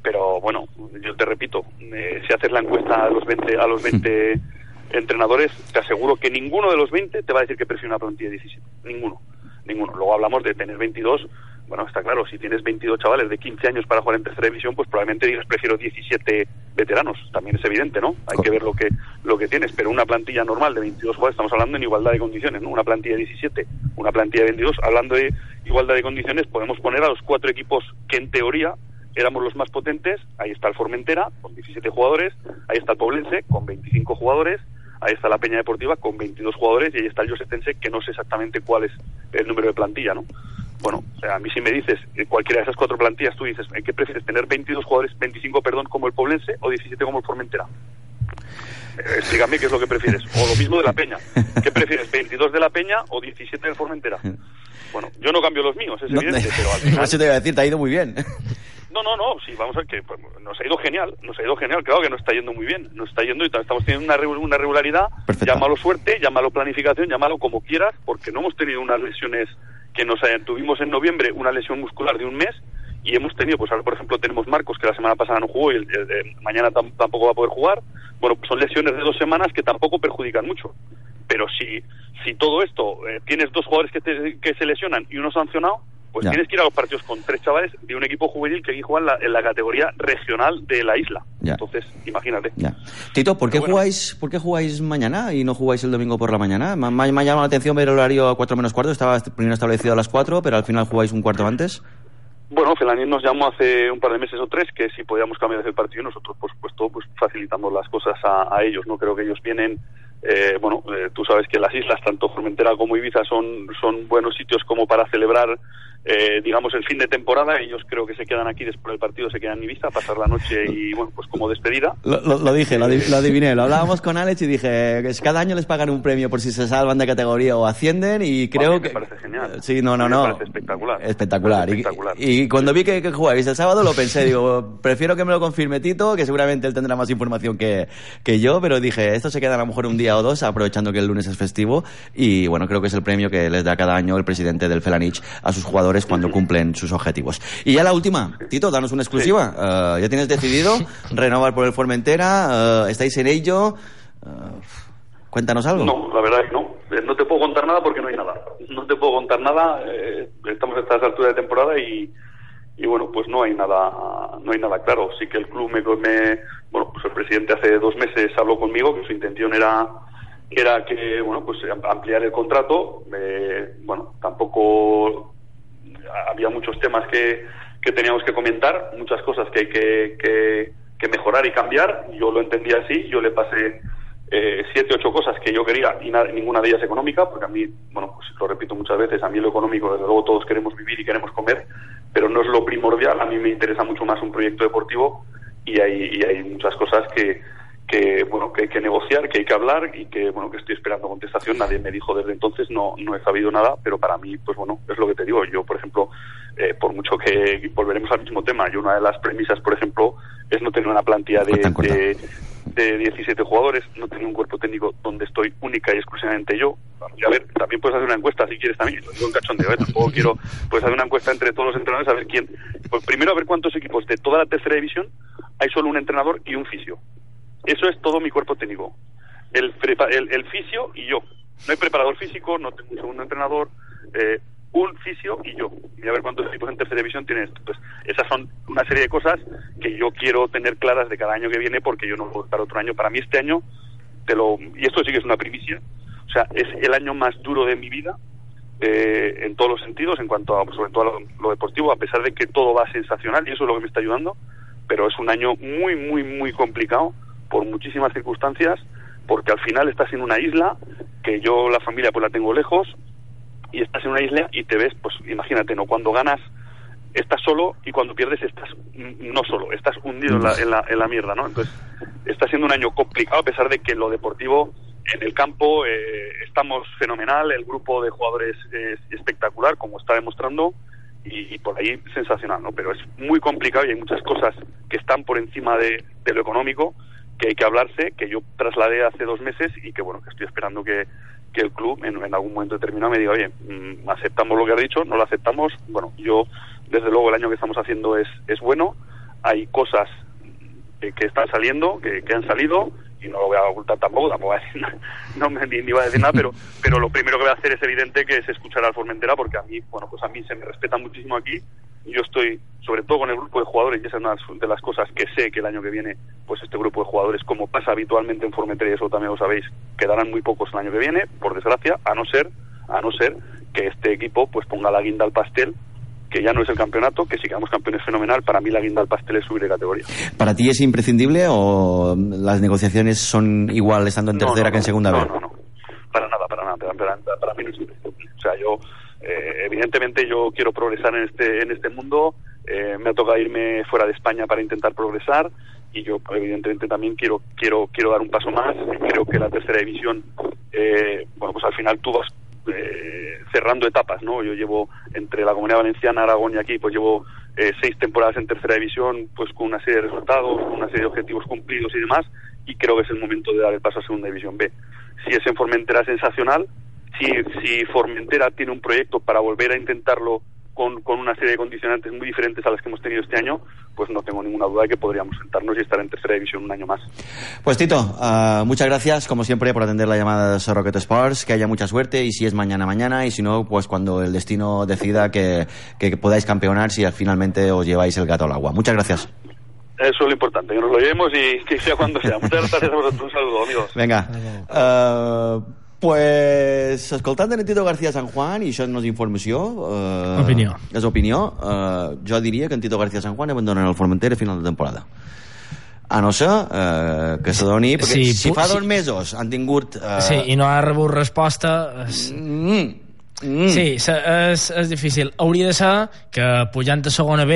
pero bueno, yo te repito, eh, si haces la encuesta a los 20, a los 20 entrenadores, te aseguro que ninguno de los 20 te va a decir que prefiere una plantilla de 17. Ninguno, ninguno. Luego hablamos de tener 22. Bueno, está claro, si tienes 22 chavales de 15 años para jugar en tercera división, pues probablemente digas prefiero 17 veteranos. También es evidente, ¿no? Hay que ver lo que lo que tienes, pero una plantilla normal de 22 jugadores, estamos hablando en igualdad de condiciones, ¿no? Una plantilla de 17, una plantilla de 22, hablando de igualdad de condiciones, podemos poner a los cuatro equipos que en teoría éramos los más potentes. Ahí está el Formentera con 17 jugadores, ahí está el Poblense con 25 jugadores, ahí está la Peña Deportiva con 22 jugadores y ahí está el Yosetense que no sé exactamente cuál es el número de plantilla, ¿no? Bueno, o sea, a mí si me dices eh, cualquiera de esas cuatro plantillas, tú dices, ¿en qué prefieres tener 22 jugadores, 25, perdón, como el Poblense o 17 como el Formentera? Eh, explícame qué es lo que prefieres. O lo mismo de la Peña. ¿Qué prefieres, 22 de la Peña o 17 del Formentera? Bueno, yo no cambio los míos, es No, evidente, pero al final... Eso te iba a decir, te ha ido muy bien. No, no, no, sí, vamos a ver que pues, nos ha ido genial, nos ha ido genial, claro que nos está yendo muy bien, nos está yendo y estamos teniendo una, una regularidad, Perfecto. llámalo suerte, llámalo planificación, llámalo como quieras, porque no hemos tenido unas lesiones que nos hayan, tuvimos en noviembre una lesión muscular de un mes y hemos tenido, pues ahora por ejemplo tenemos Marcos que la semana pasada no jugó y el, el- el- mañana tam- tampoco va a poder jugar, bueno, pues son lesiones de dos semanas que tampoco perjudican mucho. Pero si, si todo esto, eh, tienes dos jugadores que, te- que se lesionan y uno sancionado, pues Ya. tienes que ir a los partidos con tres chavales de un equipo juvenil que aquí juegan la- en la categoría regional de la isla. Ya. Entonces, imagínate. Ya. Tito, ¿por qué, bueno. jugáis, ¿por qué jugáis mañana y no jugáis el domingo por la mañana? Me, me- me ha llamado la atención ver el horario a 4 menos cuarto. Estaba primero establecido a las 4, pero al final jugáis un cuarto antes. Bueno, Felanín nos llamó hace un par de meses o tres que si podíamos cambiar el partido nosotros, por supuesto, pues facilitando las cosas a, a ellos. No creo que ellos vienen, eh, bueno, eh, tú sabes que las islas, tanto Formentera como Ibiza, son, son buenos sitios como para celebrar, eh, digamos, el fin de temporada. Ellos creo que se quedan aquí después del partido, se quedan en Ibiza a pasar la noche y, bueno, pues como despedida. Lo, lo- lo dije, lo, lo adiviné. Lo hablábamos con Alex y dije que cada año les pagan un premio por si se salvan de categoría o ascienden y creo a mí me que... parece genial. Sí, no, no, me no. parece espectacular. Espectacular. Me Y- espectacular. Y, cuando vi que, que jugáis el sábado lo pensé, digo, prefiero que me lo confirme Tito, que seguramente él tendrá más información que, que yo, pero dije, esto se queda a lo mejor un día o dos, aprovechando que el lunes es festivo, y bueno, creo que es el premio que les da cada año el presidente del Felanich a sus jugadores cuando cumplen sus objetivos. Y ya la última, Tito, danos una exclusiva. Eh, ¿Ya tienes decidido renovar por el Formentera? Eh, ¿Estáis en ello? Eh, cuéntanos algo. No, la verdad es que no. No te puedo contar nada porque no hay nada. No te puedo contar nada. eh, estamos a estas alturas de temporada y, y bueno, pues no hay nada, no hay nada claro. Sí que el club me, me- bueno, pues el presidente hace dos meses habló conmigo que su intención era era que bueno pues ampliar el contrato. Eh, bueno, tampoco había muchos temas que, que teníamos que comentar, muchas cosas que hay que, que, que mejorar y cambiar. Yo lo entendí así, yo le pasé eh, siete, ocho cosas que yo quería y nada- ninguna de ellas económica, porque a mí, bueno, pues lo repito muchas veces, a mí lo económico, desde luego todos queremos vivir y queremos comer, pero no es lo primordial, a mí me interesa mucho más un proyecto deportivo y hay, y hay muchas cosas que, que bueno que hay que negociar, que hay que hablar y que bueno que estoy esperando contestación. Nadie me dijo desde entonces, no no he sabido nada, pero para mí pues bueno es lo que te digo. Yo por ejemplo eh, por mucho que volveremos al mismo tema, yo una de las premisas por ejemplo es no tener una plantilla de, Corta, corta. de de 17 jugadores, no tener un cuerpo técnico donde estoy única y exclusivamente yo. Y a ver, también puedes hacer una encuesta si quieres también, lo digo en cachondeo, ¿eh? tampoco quiero, puedes hacer una encuesta entre todos los entrenadores a ver quién. Pues primero a ver cuántos equipos de toda la tercera división hay solo un entrenador y un fisio. Eso es todo mi cuerpo técnico. El, el, el fisio y yo. No hay preparador físico, no tengo un segundo entrenador, eh, un fisio y yo. Y a ver cuántos equipos en tercera división tienen esto. Pues esas son una serie de cosas que yo quiero tener claras de cada año que viene porque yo no puedo estar otro año. Para mí este año, te lo, y esto sí que es una primicia, o sea, es el año más duro de mi vida eh, en todos los sentidos, en cuanto a, sobre todo a lo deportivo, a pesar de que todo va sensacional y eso es lo que me está ayudando, pero es un año muy, muy, muy complicado por muchísimas circunstancias, porque al final estás en una isla que yo, la familia, pues la tengo lejos, y estás en una isla y te ves, pues imagínate, ¿no? Cuando ganas estás solo y cuando pierdes estás no solo, estás hundido en la, en la, en la mierda, ¿no? Entonces, está siendo un año complicado a pesar de que lo deportivo en el campo eh, estamos fenomenal, el grupo de jugadores es espectacular, como está demostrando, y, por ahí sensacional, ¿no? Pero es muy complicado y hay muchas cosas que están por encima de lo económico que hay que hablarse, que yo trasladé hace dos meses y que, bueno, que estoy esperando que, que el club en, algún momento determinado me diga, oye, mm, aceptamos lo que has dicho, no lo aceptamos. Bueno, yo, desde luego, el año que estamos haciendo es, es bueno. Hay cosas que, están saliendo, que, han salido, y no lo voy a ocultar tampoco, tampoco voy a decir nada, no me, ni, a decir nada, pero, pero lo primero que voy a hacer es evidente que es escuchar al Formentera, porque a mí, bueno, pues a mí se me respeta muchísimo aquí. Yo estoy, sobre todo con el grupo de jugadores, y esa es una de las cosas que sé que el año que viene, pues este grupo de jugadores, como pasa habitualmente en Formentera, y eso también lo sabéis, quedarán muy pocos el año que viene, por desgracia, a no ser, a no ser que este equipo pues ponga la guinda al pastel que ya no es el campeonato, que si quedamos campeones fenomenal, para mí la guinda al pastel es subir de categoría. ¿Para ti es imprescindible o las negociaciones son igual estando en No, tercera no, que en segunda no, vez? No, no, para nada, para nada, para mí no es imprescindible. O sea, yo, eh, evidentemente yo quiero progresar en este, en este mundo, eh, me ha tocado irme fuera de España para intentar progresar y yo evidentemente también quiero, quiero, quiero dar un paso más, creo que la tercera división, eh, bueno, pues al final tú vas eh, cerrando etapas, ¿no? Yo llevo entre la Comunidad Valenciana, Aragón y aquí, pues llevo eh, seis temporadas en tercera división, pues con una serie de resultados, con una serie de objetivos cumplidos y demás, y creo que es el momento de dar el paso a segunda división B. Si es en Formentera sensacional, si, si Formentera tiene un proyecto para volver a intentarlo con, con una serie de condicionantes muy diferentes a las que hemos tenido este año, pues no tengo ninguna duda de que podríamos sentarnos y estar en tercera división un año más. Pues Tito, ah, muchas gracias como siempre por atender la llamada de Rocket Sports, que haya mucha suerte y si es mañana, mañana y si no, pues cuando el destino decida que, que podáis campeonar si finalmente os lleváis el gato al agua. Muchas gracias. Eso es lo importante, que nos lo llevemos y que sea cuando sea. Muchas gracias a vosotros. Un saludo, amigos. Venga. Uh, pues, escoltant en Tito García San Juan, i això no és informació... Uh, Opinió. És opinió. Uh, jo diria que en Tito García San Juan abandona el Formentera a final de temporada. A no ser uh, que se doni... Perquè Sí, si fa dos sí. mesos han tingut... Uh, Sí, i no ha rebut resposta... És... Mm, mm. Sí, és, és difícil. Hauria de ser que pujant a segona B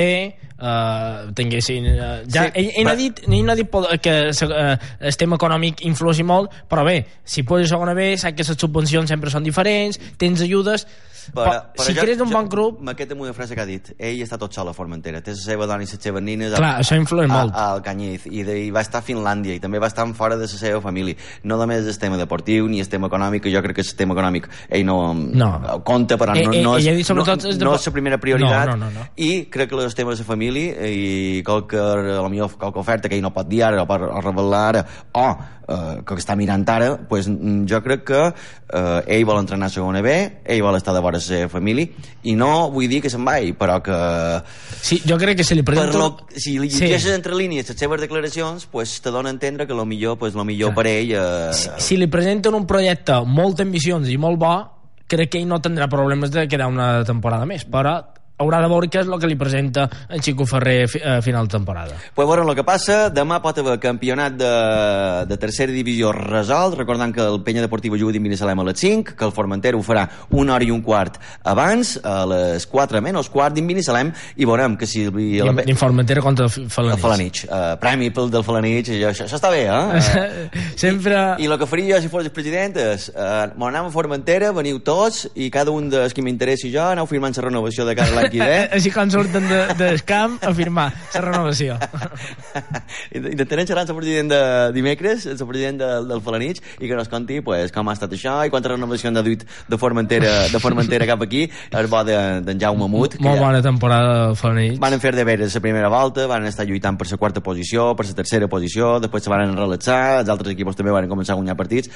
eh, tinguessin... Eh, ja, Sí, ell, ell, va- ha dit, ell no ha dit que eh, el tema econòmic influeixi molt, però bé, si puges a segona B, saps que les subvencions sempre són diferents, tens ajudes... Però, si jo- crees un jo bon grup... Me quedo amb una frase que ha dit. Ell està tot sol a Formentera. Té la seva dona i les seves nines Clar, això influeix a, molt. al Canyez. I, de, I va estar a Finlàndia i també va estar fora de la seva família. No només el tema deportiu ni el tema econòmic, que jo crec que el tema econòmic ell no, No. compta, però no, Eh, eh, no, és, dit no, és de- no és la primera prioritat. No, no, no, no. I crec que els temes de família i qualque, a lo millor qualque oferta que ell no pot dir ara o pot revelar ara o eh, que està mirant ara pues, mm, jo crec que eh, ell vol entrenar a segona B ell vol estar de vora la seva família i no vull dir que se'n vagi però que Sí, jo crec que se li presenta... lo, si li llegeixes entre línies les seves declaracions pues, te dona a entendre que lo millor, pues, lo millor per ell eh, si, si li presenten un projecte molt ambiciós i molt bo, crec que ell no tindrà problemes de quedar una temporada més, però haurà de veure què és el que li presenta en Xico Ferrer a final de temporada. Pues veure el que passa, demà pot haver campionat de, de tercera divisió resolt, recordant que el Penya Deportiva juga dins Binissalem a les 5, que el Formentera ho farà una hora i un quart abans, a les 4 menys quart dins Binissalem, i veurem que si... La... I Formentera contra el Falanich. El Falanich. Uh, premi pel del Falanich, això, això està bé, eh? Sempre... I, I el que faria jo si fos el president és, uh, m'anam a Formentera, veniu tots, i cada un dels que m'interessi jo aneu firmant la renovació de cada l'any que ve. Així com surten de, del camp a firmar la renovació. Intentarem xerrar amb el president de dimecres, el president de, del Falanich, i que nos conti pues, com ha estat això i quanta renovació han deduït de Formentera, de Formentera cap aquí. És bo d'en de, Jaume Mut. Molt ja bona temporada del Falanich. Van fer de veres la primera volta, van estar lluitant per la quarta posició, per la tercera posició, després se van relaxar, els altres equips també van començar a guanyar partits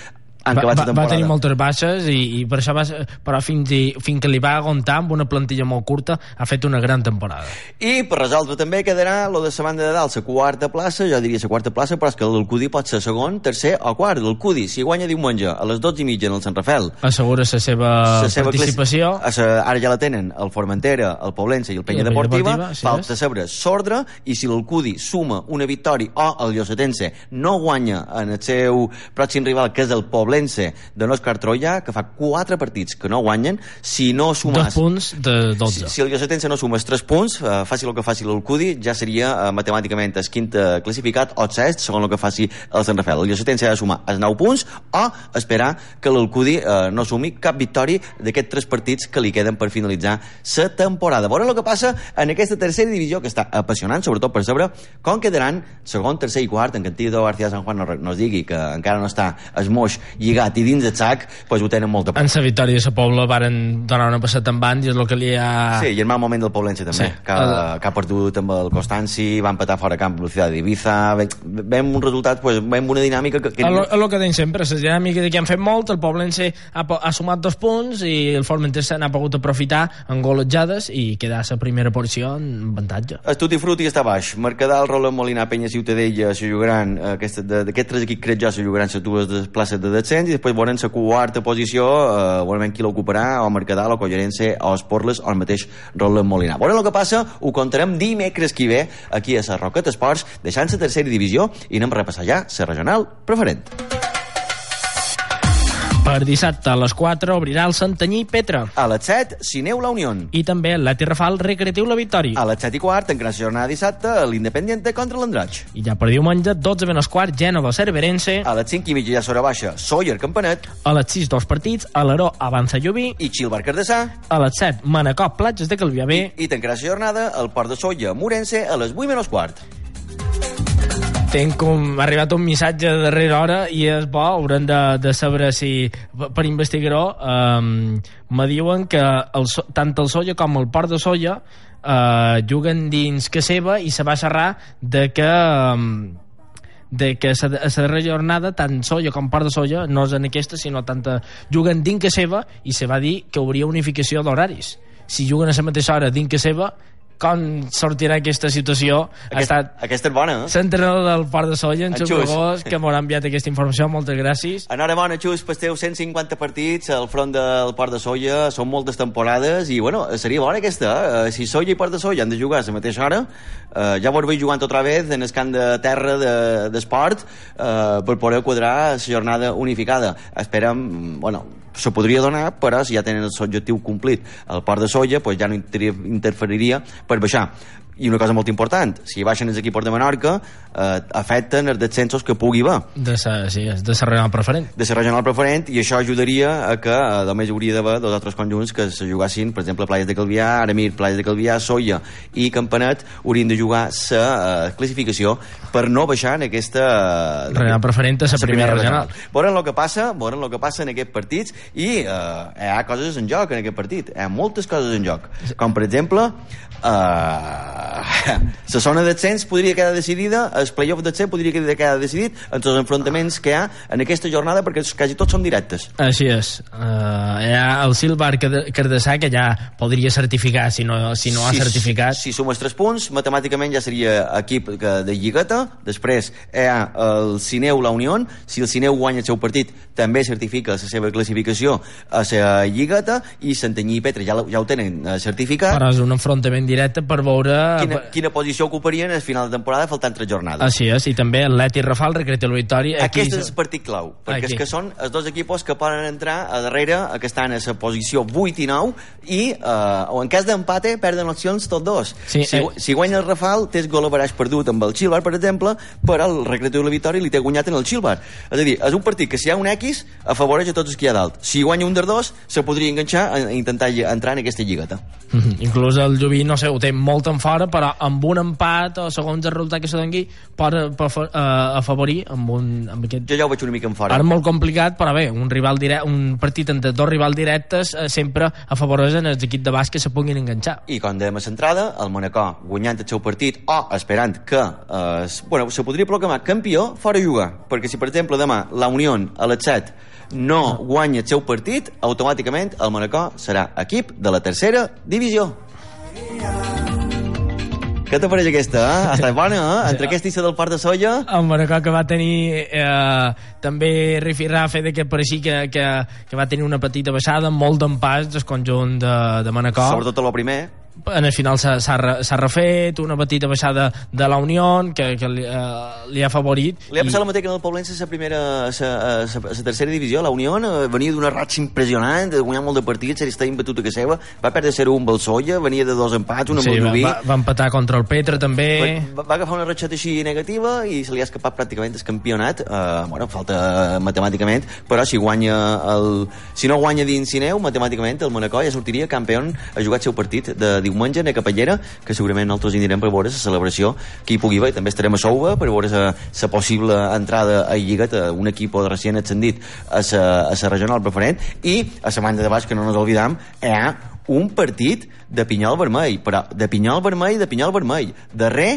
va, va, va tenir moltes baixes i, i per això va, però fins, i, fins que li va aguantar amb una plantilla molt curta ha fet una gran temporada. I per resoldre també quedarà lo de la banda de dalt la quarta plaça, jo diria la quarta plaça però és que l'Alcudi pot ser segon, tercer o quart. l'Alcudi, si guanya diumenge a les 12 i mitja en el Sant Rafel assegura la seva, la seva participació. A sa, ara ja la tenen el Formentera, el Poblense i el Penya, I el Penya Deportiva, Deportiva sí falta saber s'ordre i si l'Alcudi suma una victòria o el Llosetense no guanya en el seu pròxim rival que és el Poblense de l'Òscar Troia que fa 4 partits que no guanyen. Si no sumes... Dos punts de 12 si, si el Llosetense no sumes 3 punts eh, faci el que faci l'Alcudi ja seria eh, matemàticament el quint classificat o sest segons el que faci el Sant Rafael el Llosetense ha de sumar els 9 punts o esperar que l'Alcudi eh, no sumi cap victòria d'aquests 3 partits que li queden per finalitzar la temporada. Veurem el que passa en aquesta tercera divisió que està apassionant sobretot per saber com quedaran segon, tercer i quart en Cantillo García San Juan no, no es digui que encara no està es moix lligat i dins del sac pues, ho tenen molt a por. En la victòria de la Pobla varen donar una passada en band i és el que li ha... Sí, i el mal moment del Poblense també, sí. que, el... que ha perdut amb el Constanci, va empatar fora camp Velocidad d'Ibiza, veiem un resultat, pues, veiem una dinàmica que... que... El, el que deim sempre, la dinàmica de que han fet molt, el Poblense ha, ha sumat dos punts i el Formentera n'ha pogut aprofitar en golejades i quedar a la primera posició en avantatge. El Tutti Frutti està baix, Mercadal, Roland Molina, Penya Ciutadella, se jugaran, eh, d'aquests tres equips crec jo, se jugaran les dues places de descens i després veurem la quarta posició eh, veurem qui l'ocuparà o Mercadal o Collerense o Esporles o el mateix Roland Molina. Veurem el que passa, ho contarem dimecres que ve aquí a la Roqueta Esports deixant la tercera divisió i anem a repassar ja la regional preferent per dissabte a les 4 obrirà el Santanyí Petra. A les 7, Cineu La Unió. I també l'Eti Rafal Recreatiu La Victòria. A les 7 i quart, en gran jornada dissabte, l'Independiente contra l'Androig. I ja per diumenge, 12 menys quart, Gènova Cerverense. A les 5 i mitja ja s'hora baixa, Sóller Campanet. A les 6 dos partits, l'Aró Avança Llubí. I Xilbar Cardessà. A les 7, Manacop Platges de Calviabé. I, i tancarà la jornada el Port de Solla Morense a les 8 menys quart tenc com, ha arribat un missatge de darrera hora i és bo, haurem de, de saber si per investigar-ho um, me diuen que el, tant el Solla com el Port de Solla uh, juguen dins que seva i se va xerrar de que um, de que a la darrera jornada tant Solla com Port de Solla no és en aquesta sinó tant juguen dins que seva i se va dir que hauria unificació d'horaris. Si juguen a la mateixa hora dins que seva com sortirà aquesta situació Aquest, ha estat aquesta és bona, eh? l'entrenador del Port de Solla, en, en Xus que m'ha enviat aquesta informació, moltes gràcies. Enhorabona Xus, per teu 150 partits al front del Port de Solla són moltes temporades i bueno, seria bona aquesta eh? si Solla i Port de Solla han de jugar a la mateixa hora eh, ja vos veig jugant otra vez en el camp de terra d'esport de, eh, per poder quadrar la jornada unificada. Esperem, bueno, se podria donar, però si ja tenen l'objectiu complit el port de soja, pues ja no interferiria per baixar i una cosa molt important, si baixen els equips de Menorca eh, afecten els descensos que pugui haver. De sa, sí, de la regional preferent. De la regional preferent i això ajudaria a que eh, només hauria d'haver dos altres conjunts que se jugassin, per exemple, Plaies de Calvià Aramir, Plaies de Calvià, Soia i Campanet haurien de jugar la eh, classificació per no baixar en aquesta eh, regional preferent a la primera regional. veurem el que passa, veurem el que passa en aquests partits i eh, hi ha coses en joc en aquest partit. Hi ha moltes coses en joc. Com per exemple eh, la zona d'ascens podria quedar decidida, el playoff d'ascens podria quedar decidit entre els enfrontaments que hi ha en aquesta jornada perquè quasi tots són directes. Així és. Uh, hi ha el Silvar Cardassà que ja podria certificar si no, si no si, ha certificat. Si sumes 3 punts, matemàticament ja seria equip de lligueta. Després hi ha el Cineu La Unió. Si el Cineu guanya el seu partit, també certifica la seva classificació a la lligueta i Santanyí i Petra ja, ja ho tenen eh, certificat. Però és un enfrontament directe per veure... Quina, quina posició ocuparien al final de temporada faltant tres jornades. Així és, i també Leti Rafal, Recreta la Victòria... Aquest és el partit clau, perquè Aquí. és que són els dos equipos que poden entrar a darrere, que estan a la posició 8 i 9, i eh, o en cas d'empate perden opcions tots dos. Sí, si, eh... si guanya el Rafal, tens gol a perdut amb el Xilbar, per exemple, però el Recreatiu de la Victòria li té guanyat en el Xilbar. És a dir, és un partit que si hi ha un X, afavoreix a tots els que hi ha dalt. Si guanya un dels dos, se podria enganxar a intentar entrar en aquesta lligueta. Mm -hmm. Inclús el Lluví, no sé, ho té molt en fora, però amb un empat o segons el resultat que se doni pot, pot uh, afavorir amb, un, amb aquest... Jo ja ho veig una mica en fora. Ara molt complicat, però bé, un, rival directe, un partit entre dos rivals directes uh, sempre afavoreixen els equips de bàsquet que se puguin enganxar. I com dèiem a centrada, el Monacó guanyant el seu partit o esperant que eh, bueno, se podria proclamar campió fora jugar, perquè si per exemple demà la Unió a les 7 no guanya el seu partit, automàticament el Monacó serà equip de la tercera divisió. Què t'ha pareix aquesta, eh? Està bona, eh? Entre aquesta i la del Parc de Solla... El Monacó que va tenir eh, també rifirrafe de que pareixia que, que, que va tenir una petita baixada, molt d'empàs del conjunt de, de Monacó. Sobretot a lo primer en el final s'ha refet una petita baixada de la Unió que, que li, uh, li ha favorit li ha passat i... el mateix que en el Poblense la primera la tercera divisió, la Unió eh, venia d'una ratxa impressionant de guanyar molt de partits, estava imbatut a que seva va perdre 0-1 amb el Solla, venia de dos empats una sí, amb el Rubí. va, va, empatar contra el Petra també. Va, va agafar una ratxeta així negativa i se li ha escapat pràcticament el campionat. Uh, bueno, falta matemàticament però si guanya el... si no guanya dins Cineu, matemàticament el Monacó ja sortiria campió a jugar el seu partit de diumenge a Capellera, que segurament nosaltres hi anirem per veure la celebració que hi pugui haver. També estarem a Souva per veure la possible entrada a Lligat a un equip de recient ascendit a la regional preferent i a la banda de baix, que no ens oblidam, hi ha un partit de pinyol vermell, però de pinyol vermell, de pinyol vermell, darrer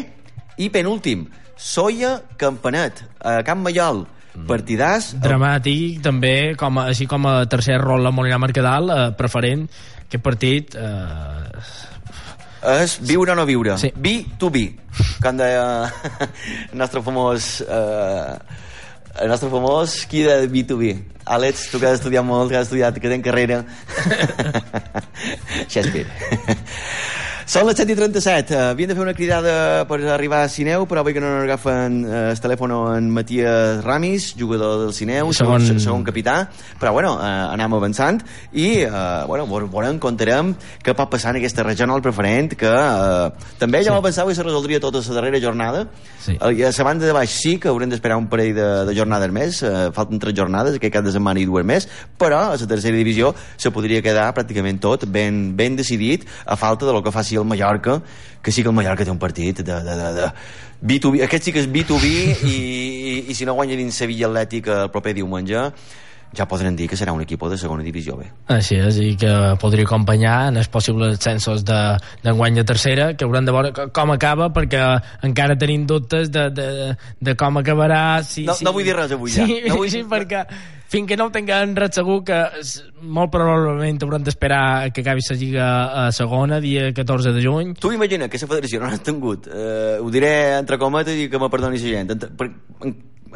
i penúltim. Soia Campanet, a Camp Mallol, partidàs... Dramàtic, també, com a, així com a tercer rol la Molina Mercadal, eh, preferent, aquest partit eh, és viure o no viure. Sí. Be to be. Com deia el nostre famós... Eh, el nostre famós qui de B2B. Àlex, tu que has estudiat molt, que has estudiat, que tens carrera. Shakespeare. Són les 7 i 37. Uh, havien de fer una cridada per arribar a Cineu, però avui que no agafen uh, el telèfon en Matías Ramis, jugador del Cineu, segon, segon, segon capità. Però, bueno, uh, anem avançant i, uh, bueno, veurem, contarem què pot passar en aquesta regional preferent, que uh, també ja sí. pensava que se resoldria tota la darrera jornada. Sí. Uh, I a la banda de baix sí que haurem d'esperar un parell de, de jornades més, uh, falten tres jornades, aquest cap de setmana i dues més, però a la tercera divisió se podria quedar pràcticament tot ben, ben decidit a falta de lo que faci el Mallorca, que sí que el Mallorca té un partit de, de, de, de B2B, aquest sí que és B2B i, i, i si no guanya dins Sevilla Atlètic el proper diumenge ja podrem dir que serà un equip de segona divisió B. Així és, i que podria acompanyar en els possibles ascensos d'enguany de, de tercera, que haurem de veure com acaba, perquè encara tenim dubtes de, de, de com acabarà. Si, no, si... no vull dir res avui ja. Sí, no vull... sí perquè fins que no ho tinguem res segur que molt probablement haurem d'esperar que acabi la lliga a segona, dia 14 de juny. Tu imagina que la federació no ha tingut, eh, ho diré entre cometes i que me perdoni la gent, per,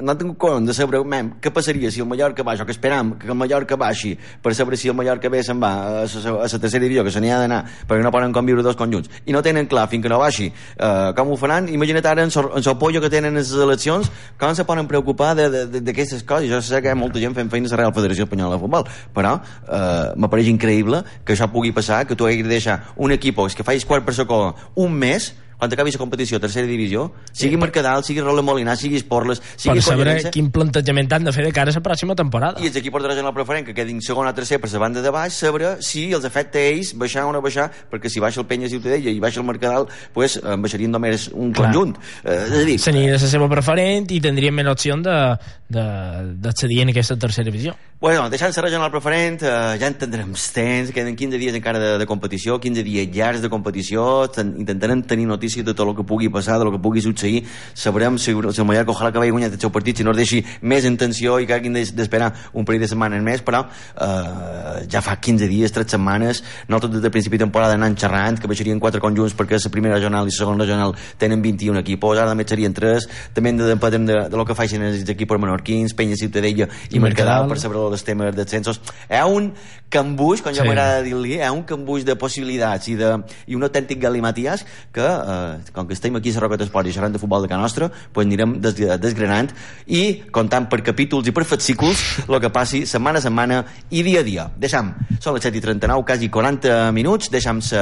no tinc compte de saber mem, què passaria si el Mallorca baix, o que esperam que el Mallorca baixi per saber si el Mallorca bé se'n va a la tercera divisió, que se n'hi ha d'anar perquè no poden conviure dos conjunts, i no tenen clar fins que no baixi, eh, com ho faran? Imagina't ara en el pollo que tenen les eleccions com se poden preocupar d'aquestes coses? Jo sé que hi ha molta gent fent feines a la Real Federació Espanyola de Futbol, però eh, m'apareix increïble que això pugui passar, que tu hagis de deixar un equip que facis quart per segon un mes quan acabi la competició tercera divisió, sigui sí, Mercadal, sigui Rola Molinar, sigui Esporles, sigui per saber quin plantejament han de fer de cara a la pròxima temporada. I els equips de regional preferent que quedin segon o tercer per la banda de baix, saber si els afecta a ells baixar o no baixar, perquè si baixa el Penya Ciutadella i baixa el Mercadal, pues, eh, baixarien només un Clar. conjunt. Eh, és a dir, Seria la seva preferent i tindrien més opció d'accedir en aquesta tercera divisió. Bueno, deixant la regional preferent, eh, ja entendrem temps, queden 15 dies encara de, de competició, 15 dies llargs de competició, intentarem tenir notícies notícia de tot el que pugui passar, de lo que pugui succeir, sabrem si, si el Mallorca ojalà que vagi guanyat el seu partit, si no es deixi més en tensió i que hagin d'esperar un parell de setmanes més, però eh, ja fa 15 dies, 3 setmanes, nosaltres des de principi de temporada anant xerrant, que baixarien 4 conjunts perquè la primera regional i la segona regional tenen 21 equipos, ara també serien 3, també de, de, de, de lo que facin els equipos menorquins, Penya Ciutadella i, I Mercadal, per saber els temes d'ascensos. Hi ha un cambuix, com ja sí. m'agrada dir-li, hi un cambuix de possibilitats i, de, i un autèntic galimaties que, eh, com que estem aquí a Roca d'Esport i xerrant de futbol de Can Nostra, pues anirem des, desgranant i comptant per capítols i per fascículs el que passi setmana a setmana i dia a dia. Deixam, són les 7 i 39, quasi 40 minuts, deixam-se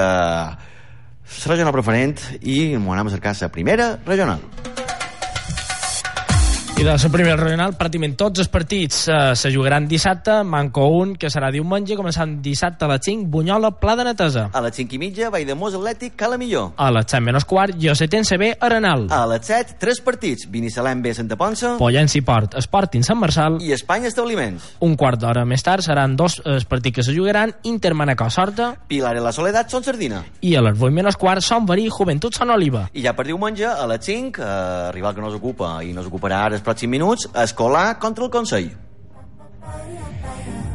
la regional preferent i m'ho anem a cercar la primera regional. I de la primera regional, pràcticament tots els partits eh, se jugaran dissabte, manco un, que serà diumenge, començant dissabte a les 5, Bunyola, Pla de Netesa. A les 5 i mitja, Vall de Mos Atlètic, Cala Millor. A les 7 menys quart, Josetens B, Arenal. A les 7, tres partits, Binissalem B, Santa Ponsa. Pollenci Port, Sporting Sant Marçal. I Espanya Establiments. Un quart d'hora més tard seran dos els partits que se jugaran, Inter Manacor Sorta. Pilar i la Soledat són Sardina. I a les 8 menys quart, Son Verí, Joventut Sant Oliva. I ja per diumenge, a les 5, eh, rival que no s'ocupa i no s'ocuparà ara pròxims minuts, Escolar contra el Consell.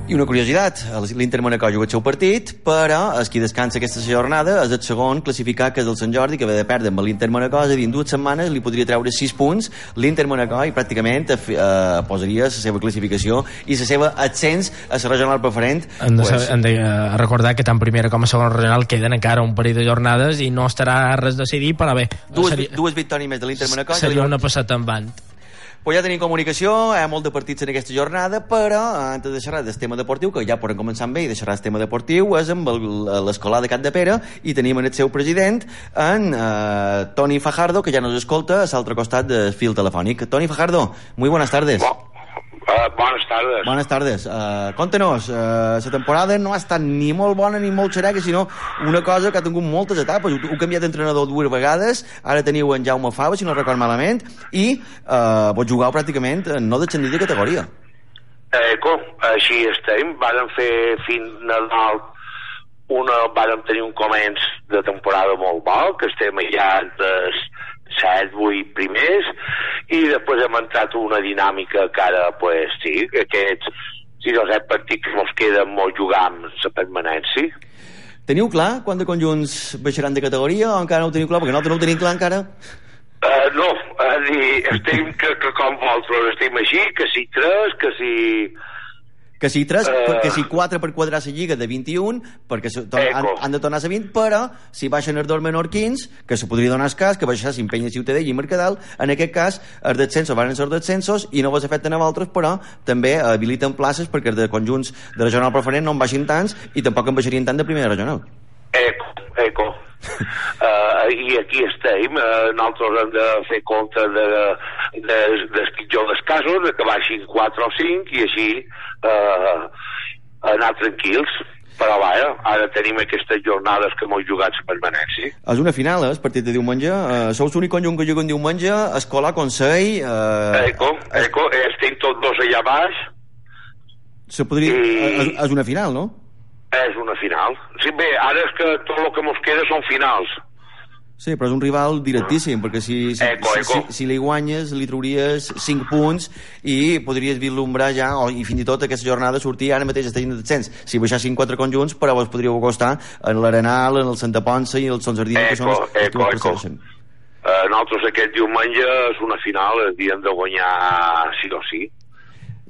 I una curiositat, l'Inter Manacor juga el seu partit, però el qui descansa aquesta jornada és el segon classificat, que és el Sant Jordi, que ve de perdre amb l'Inter Manacor, és a dir, en dues setmanes li podria treure 6 punts l'Inter Manacor i pràcticament eh, posaria la seva classificació i la seva ascens a la regional preferent. Hem de, pues... hem de uh, recordar que tant primera com a segona regional queden encara un parell de jornades i no estarà res decidit, però bé... Dues, seria, dues victòries més de l'Inter Manacor. Seria una passada en band pues ja tenim comunicació, hi ha molt de partits en aquesta jornada, però antes de xerrar del tema deportiu, que ja podem començar amb ell, de xerrar del tema deportiu, és amb l'escolar de Cat de Pere, i tenim en el seu president, en eh, Toni Fajardo, que ja nos escolta a l'altre costat del fil telefònic. Toni Fajardo, muy buenas tardes. Bo Uh, buenas tardes. Buenas tardes. Uh, Conta-nos, uh, la temporada no ha estat ni molt bona ni molt xereca, sinó una cosa que ha tingut moltes etapes. Heu, heu canviat d'entrenador dues vegades, ara teniu en Jaume Fava, si no record malament, i uh, vos jugau pràcticament no descendir de categoria. Eco, així estem. Vàrem fer fins Nadal una, vàrem tenir un començ de temporada molt bo, que estem allà des, set, vuit primers, i després hem entrat una dinàmica que ara, pues, sí, aquests sis o set partits que ens queden molt jugar amb la permanència. Teniu clar quan de conjunts baixaran de categoria o encara no ho teniu clar? Perquè nosaltres no ho tenim clar encara. Uh, no, a dir, estem que, que com vosaltres estem així, que si tres, que si que si 3, uh, que si 4 per quadrar la lliga de 21, perquè han, han de tornar a 20, però si baixen els dos menorquins, que se podria donar el cas, que baixessin Penya Ciutadella i Mercadal, en aquest cas els descensos van ser descensos i no vos afecten a vosaltres, però també habiliten places perquè els de conjunts de regional preferent no en baixin tants i tampoc en baixarien tant de primera regional. Eco, eco. Uh, i aquí estem uh, nosaltres hem de fer compte de, de, del pitjor dels casos de que baixin 4 o 5 i així uh, anar tranquils però vaja, ara tenim aquestes jornades que m'ho jugat permanència. És una final, eh, el partit de diumenge. Uh, sou l'únic conjunt que juguen diumenge, Escola, Consell... Uh, eco, eco, estem tots dos allà baix. Se podria... I... És, és una final, no? És una final. Sí, bé, ara és que tot el que ens queda són finals. Sí, però és un rival directíssim, perquè si, si, eco, eco. si, si li guanyes li trauries 5 punts i podries vislumbrar ja, o, i fins i tot aquesta jornada sortir ara mateix està de descens. Si baixassin 4 conjunts, però vos podríeu acostar en l'Arenal, en el Santa Ponsa i el Son Sardina, que són els, els eco, que eco. Uh, nosaltres aquest diumenge és una final, dia de guanyar sí o sí.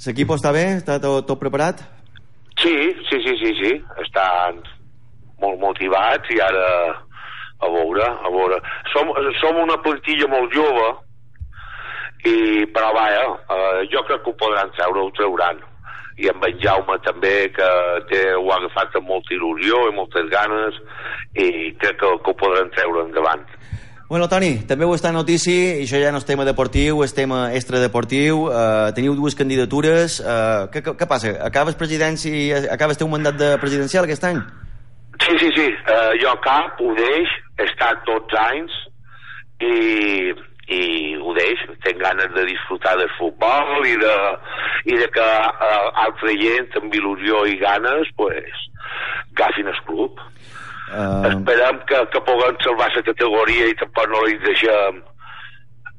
L'equip està bé? Està tot, tot preparat? Sí, sí, sí, sí, sí. Estan molt motivats i ara a veure, a veure. Som, som una plantilla molt jove i, però vaja, eh, jo crec que ho podran treure, ho trauran. I amb en Jaume també, que té, ho ha agafat amb molta il·lusió i moltes ganes i crec que, que ho podran treure endavant. Bueno, Toni, també ho està notícia, i això ja no és tema deportiu, és tema extradeportiu. Uh, teniu dues candidatures. Uh, què, què, passa? Acabes presidència, acabes teu mandat de presidencial aquest any? Sí, sí, sí. Uh, jo cap, ho deix, he estat 12 anys i, i ho deix. Tenc ganes de disfrutar del futbol i de, i de que uh, altra gent amb il·lusió i ganes pues, agafin el club. Uh, Esperem que, que puguem salvar la categoria i tampoc no li deixem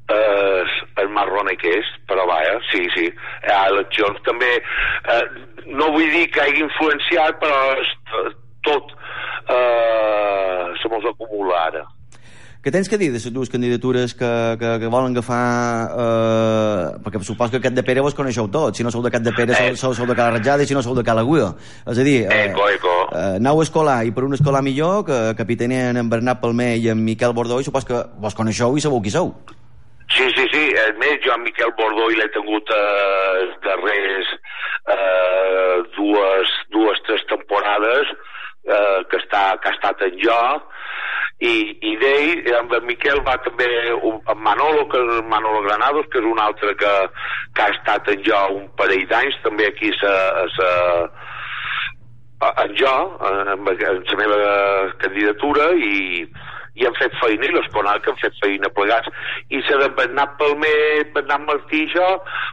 eh, el marrone que és, però vaja, sí, sí. Hi ha eleccions també, eh, no vull dir que hagi influenciat, però tot eh, se mos acumula ara. Què tens que dir de les dues candidatures que, que, que volen agafar... Eh, perquè supos que aquest de Pere vos coneixeu tots. Si no sou de Cat de Pere, Eh. sou, sou, sou de Cala Ratjada i si no sou de Cala Aguda. És a dir, eh, Eco, eco. eh, nou escolar i per un escolar millor que capitanen en Bernat Palmer i en Miquel Bordó i supos que vos coneixeu i sabeu qui sou. Sí, sí, sí. A més, jo en Miquel Bordó i l'he tingut eh, darrers eh, dues, dues, tres temporades eh, que, està, que ha estat en jo i, i d'ell, amb en Miquel va també amb Manolo, que és Manolo Granados, que és un altre que, que ha estat en jo un parell d'anys, també aquí sa, sa, en jo, en, en la meva candidatura, i, i hem fet feina, i les que han fet feina plegats. I se de Bernat Palmer, Bernat Martí i jo,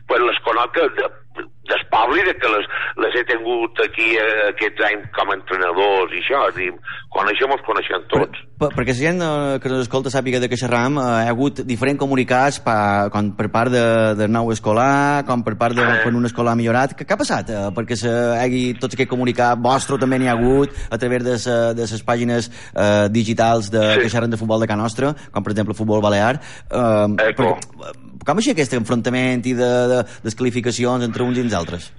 pues les conec de, del poble, de que les, les he tingut aquí eh, aquests anys com a entrenadors i això, és dir, coneixem, els coneixem tots. Per, perquè la gent eh, que ens escolta sàpiga de que xerram eh, hi ha hagut diferents comunicats pa, com per part de, de nou escolar, com per part de Eh. per un escolar millorat. Què, ha passat? Eh, perquè se, hagi tots aquest comunicat vostre també n'hi ha hagut a través de, sa, de les pàgines eh, digitals de, Sí. que xerren de futbol de Can Nostra, com per exemple Futbol Balear. Eh, Eco. perquè, com així aquest enfrontament i de, de descalificacions entre uns i els altres?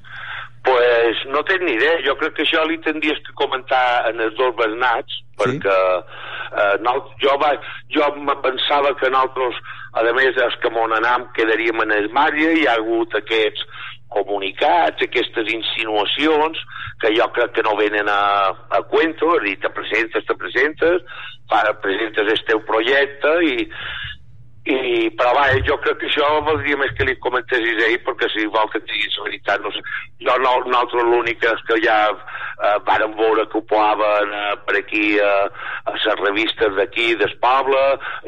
Pues no tinc ni idea. Jo crec que això li tindries que comentar en els dos Bernats, perquè eh, no, jo, va, jo me pensava que nosaltres, a més, els que m'on anam quedaríem en el Mària, hi ha hagut aquests comunicats, aquestes insinuacions, que jo crec que no venen a, a cuento, és a dir, te presentes, te presentes, fa, presentes el teu projecte i, i, però va, jo crec que això valdria més que li comentessis ell perquè si vol que et diguis la veritat no sé. jo no, nosaltres l'únic és que ja eh, vàrem veure que ho posaven eh, per aquí eh, a les revistes d'aquí del poble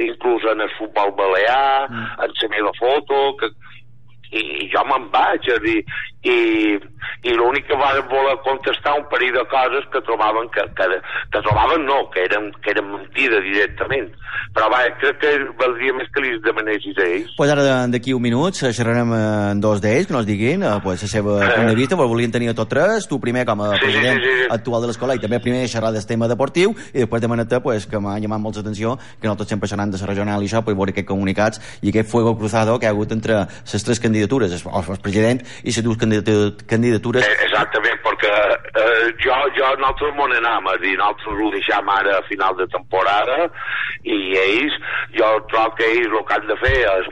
inclús en el futbol balear mm. en la meva foto que, i, i jo me'n vaig a dir, i, i l'únic que van voler contestar un parell de coses que trobaven que, que, que trobaven no, que eren, que eren mentida directament però va, crec que valdria més que li demanessis a ells Pues ara d'aquí un minut xerrarem eh, amb dos d'ells, que nos diguin eh, pues, la seva Eh. punt de vista, però volien tenir a tots tres, tu primer com a Sí, sí, president sí, sí. actual de l'escola i també primer xerrar del tema deportiu i després demanar-te pues, que m'ha llamat molt l'atenció que nosaltres sempre xerrant de la regional i això, pues, veure aquests comunicats i aquest fuego cruzado que ha hagut entre les tres candidatures, el, el president i les dues candidatures? Eh, exactament, perquè eh, jo, jo nosaltres anam, és a dir, nosaltres ho deixam ara a final de temporada i ells, jo trobo que ells el que han de fer és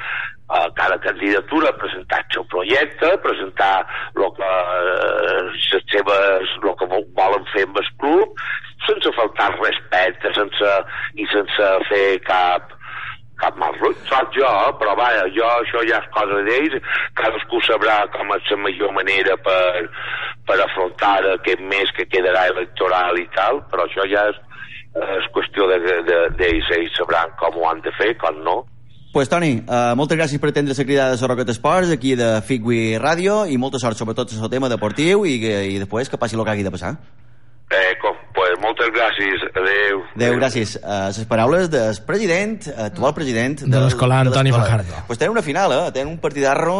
a cada candidatura presentar el seu projecte, presentar el que, eh, seves, el que vo- volen fer amb el club, sense faltar al respecte sense, i sense fer cap, cap mal ruït, soc jo, però vaja, jo això ja és cosa d'ells, cadascú sabrà com és la millor manera per, per afrontar aquest mes que quedarà electoral i tal, però això ja és, és qüestió d'ells, de, de, ells sabran com ho han de fer, com no. Pues Toni, uh, moltes gràcies per atendre la cridada de Rocket Esports aquí de Figui Ràdio i molta sort sobretot en el tema deportiu i, i després que passi el que hagi de passar. Eh, com, pues, moltes gràcies, adeu. Adéu, gràcies. Uh, les paraules del president, actual president... De de Antoni l'escola. Fajardo. Pues tenen una final, eh? Tenen un partidarro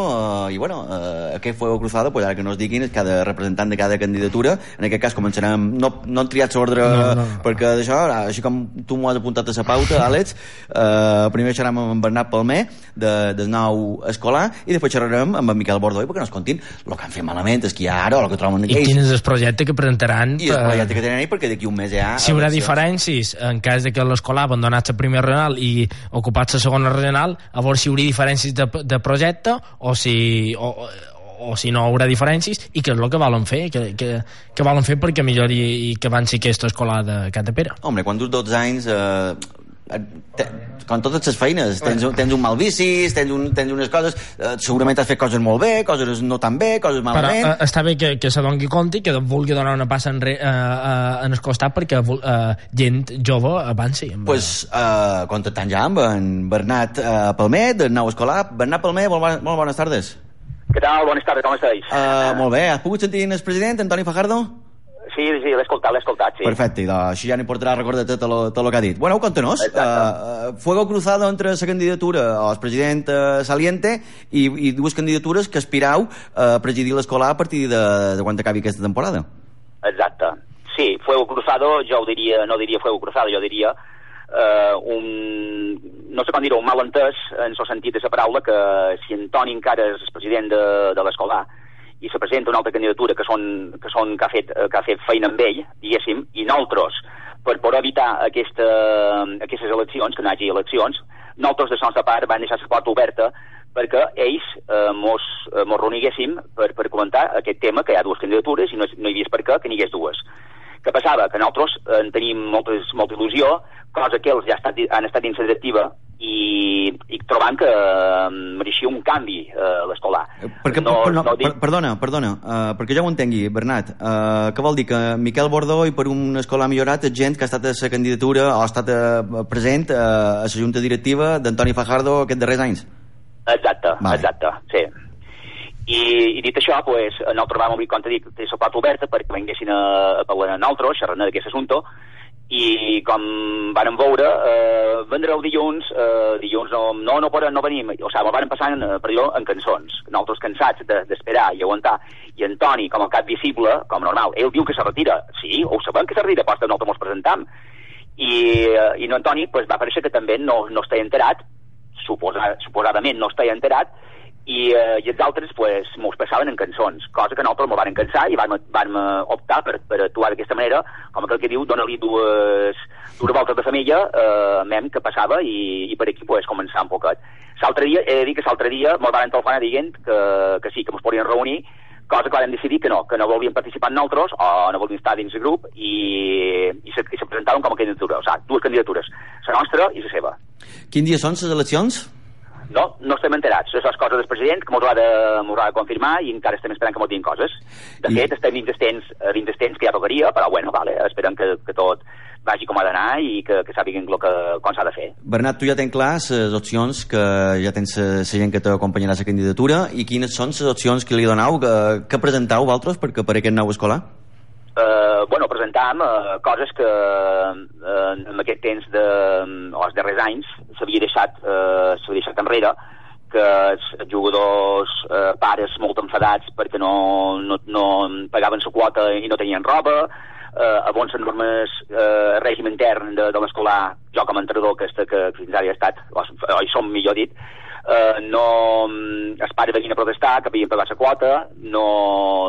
uh, i, bueno, uh, aquest fuego cruzado, pues ara que nos diguin cada representant de cada candidatura. En aquest cas començarem... No, no han triat l'ordre No, no. perquè d'això, així com tu m'ho has apuntat a la pauta, Àlex, uh, primer xerrem amb en Bernat Palmer, de, del nou escolar, i després xerrarem amb en Miquel Bordoi perquè nos contin el que han fet malament, el que hi ha ara, o el que troben I ells. quin és el projecte que presentaran I per- projecte que tenen ells perquè d'aquí un mes ja... si hi haurà diferències en cas de que l'escolar ha abandonat la primera regional i ocupat la segona regional a veure si hi haurà diferències de, de projecte o si o, o, si no haurà diferències i què és el que volen fer que, que, que volen fer perquè millori i que avanci aquesta escola de Catapera Home, quan dus 12 anys... Eh, te, com totes les feines, tens, un- tens un mal vicis, tens, un, tens unes coses... Eh, segurament has fet coses molt bé, coses no tan bé, coses però malament... eh, està bé que, que se doni compte i que vulgui donar una passa enre, eh, eh, en el costat perquè eh, gent jove avanci amb, pues, eh, contactant ja amb en Bernat eh, Palmer, del nou escolar. Bernat Palmer, molt, bona- molt bones tardes. ¿Qué tal? Buenas tardes, ¿cómo estáis? Uh, molt bé, has pogut sentir el president, Antoni Fajardo? Sí, sí, l'he escoltat, l'he escoltat, sí. Perfecte, i doncs, així ja n'hi portarà record de tot el, tot el que ha dit. Bueno, contanos, uh, fuego cruzado entre la candidatura al president uh, saliente i, i dues candidatures que aspirau a presidir l'escolar a partir de, de quan acabi aquesta temporada. Exacte. Sí, fuego cruzado, jo ho diria, no diria fuego cruzado, jo diria eh, un, no sé com dir-ho, un malentès en el sentit de la paraula que si Antoni encara és el president de, de l'escolar i se presenta una altra candidatura que, són, que, són, que, ha fet, que ha fet feina amb ell, diguéssim, i nosaltres, per poder evitar aquesta, aquestes eleccions, que no hi hagi eleccions, nosaltres de Sons de Part van deixar la porta oberta perquè ells eh, mos, eh, mos reuniguéssim per, per comentar aquest tema, que hi ha dues candidatures i no, no hi havia per què que n'hi hagués dues. Què passava? Que nosaltres eh, en tenim moltes, molta il·lusió, cosa que ells ja estat, han estat dins la directiva i, i trobant que eh, mereixia un canvi eh, l'escolar. Perquè, no, per, no, no dic... per, perdona, perdona, uh, perquè ja ho entengui, Bernat, uh, què vol dir? Que Miquel Bordó i per un escolar millorat és gent que ha estat a la candidatura o ha estat uh, present uh, a la junta directiva d'Antoni Fajardo aquests darrers anys? Exacte, vale. exacte, sí. I, i dit això, pues, nosaltres vam obrir, com t'he dit, la porta oberta perquè vinguessin a, a parlar amb nosaltres, xerrant d'aquest assumpte, i com varen veure, eh, vendrà el dilluns, eh, dilluns no, no, no, poden, no venim, o sigui, van passant eh, per allò en cançons, nosaltres cansats d'esperar de, i aguantar, i Antoni, com el cap visible, com normal, ell diu que se retira, sí, ho sabem que se retira, però nosaltres mos presentam, i, eh, i no Antoni pues, va aparèixer que també no, no està enterat, suposa, suposadament no està enterat, i, eh, i els altres pues, m'ho expressaven en cançons, cosa que nosaltres m'ho van cansar i vam, vam optar per, per actuar d'aquesta manera, com aquell que diu, dona-li dues, dues voltes de femella, eh, mem que passava i, i per aquí pues, començar un poquet. L'altre dia, he de dir que l'altre dia me'l van telefonar dient que, que sí, que ens podien reunir, cosa que vam decidir que no, que no volvíem participar nosaltres o no volvíem estar dins el grup i, i, se, i se presentaven com a candidatura, o sigui, dues candidatures, la nostra i la seva. Quin dia són les eleccions? No, no estem enterats. Això és cosa del president, que m'ho ha, de, ha de confirmar i encara estem esperant que m'ho diguin coses. De I... fet, estem dins temps, dins temps que ja tocaria, però bueno, vale, esperem que, que tot vagi com ha d'anar i que, que sàpiguen lo que, com s'ha de fer. Bernat, tu ja tens clar les opcions que ja tens la gent que t'acompanyarà a la candidatura i quines són les opcions que li donau, que, que presentau vosaltres per, per aquest nou escolar? Eh, bueno, presentàvem eh, coses que eh, en aquest temps de, els darrers anys s'havia deixat, eh, deixat enrere que els jugadors eh, pares molt enfadats perquè no, no, no pagaven la quota i no tenien roba eh, a bons normes eh, règim intern de, de l'escolar jo com a entrenador que, que, que fins ara he estat o, o hi som millor dit eh, no, els pares venien a protestar que havien pagat la quota no,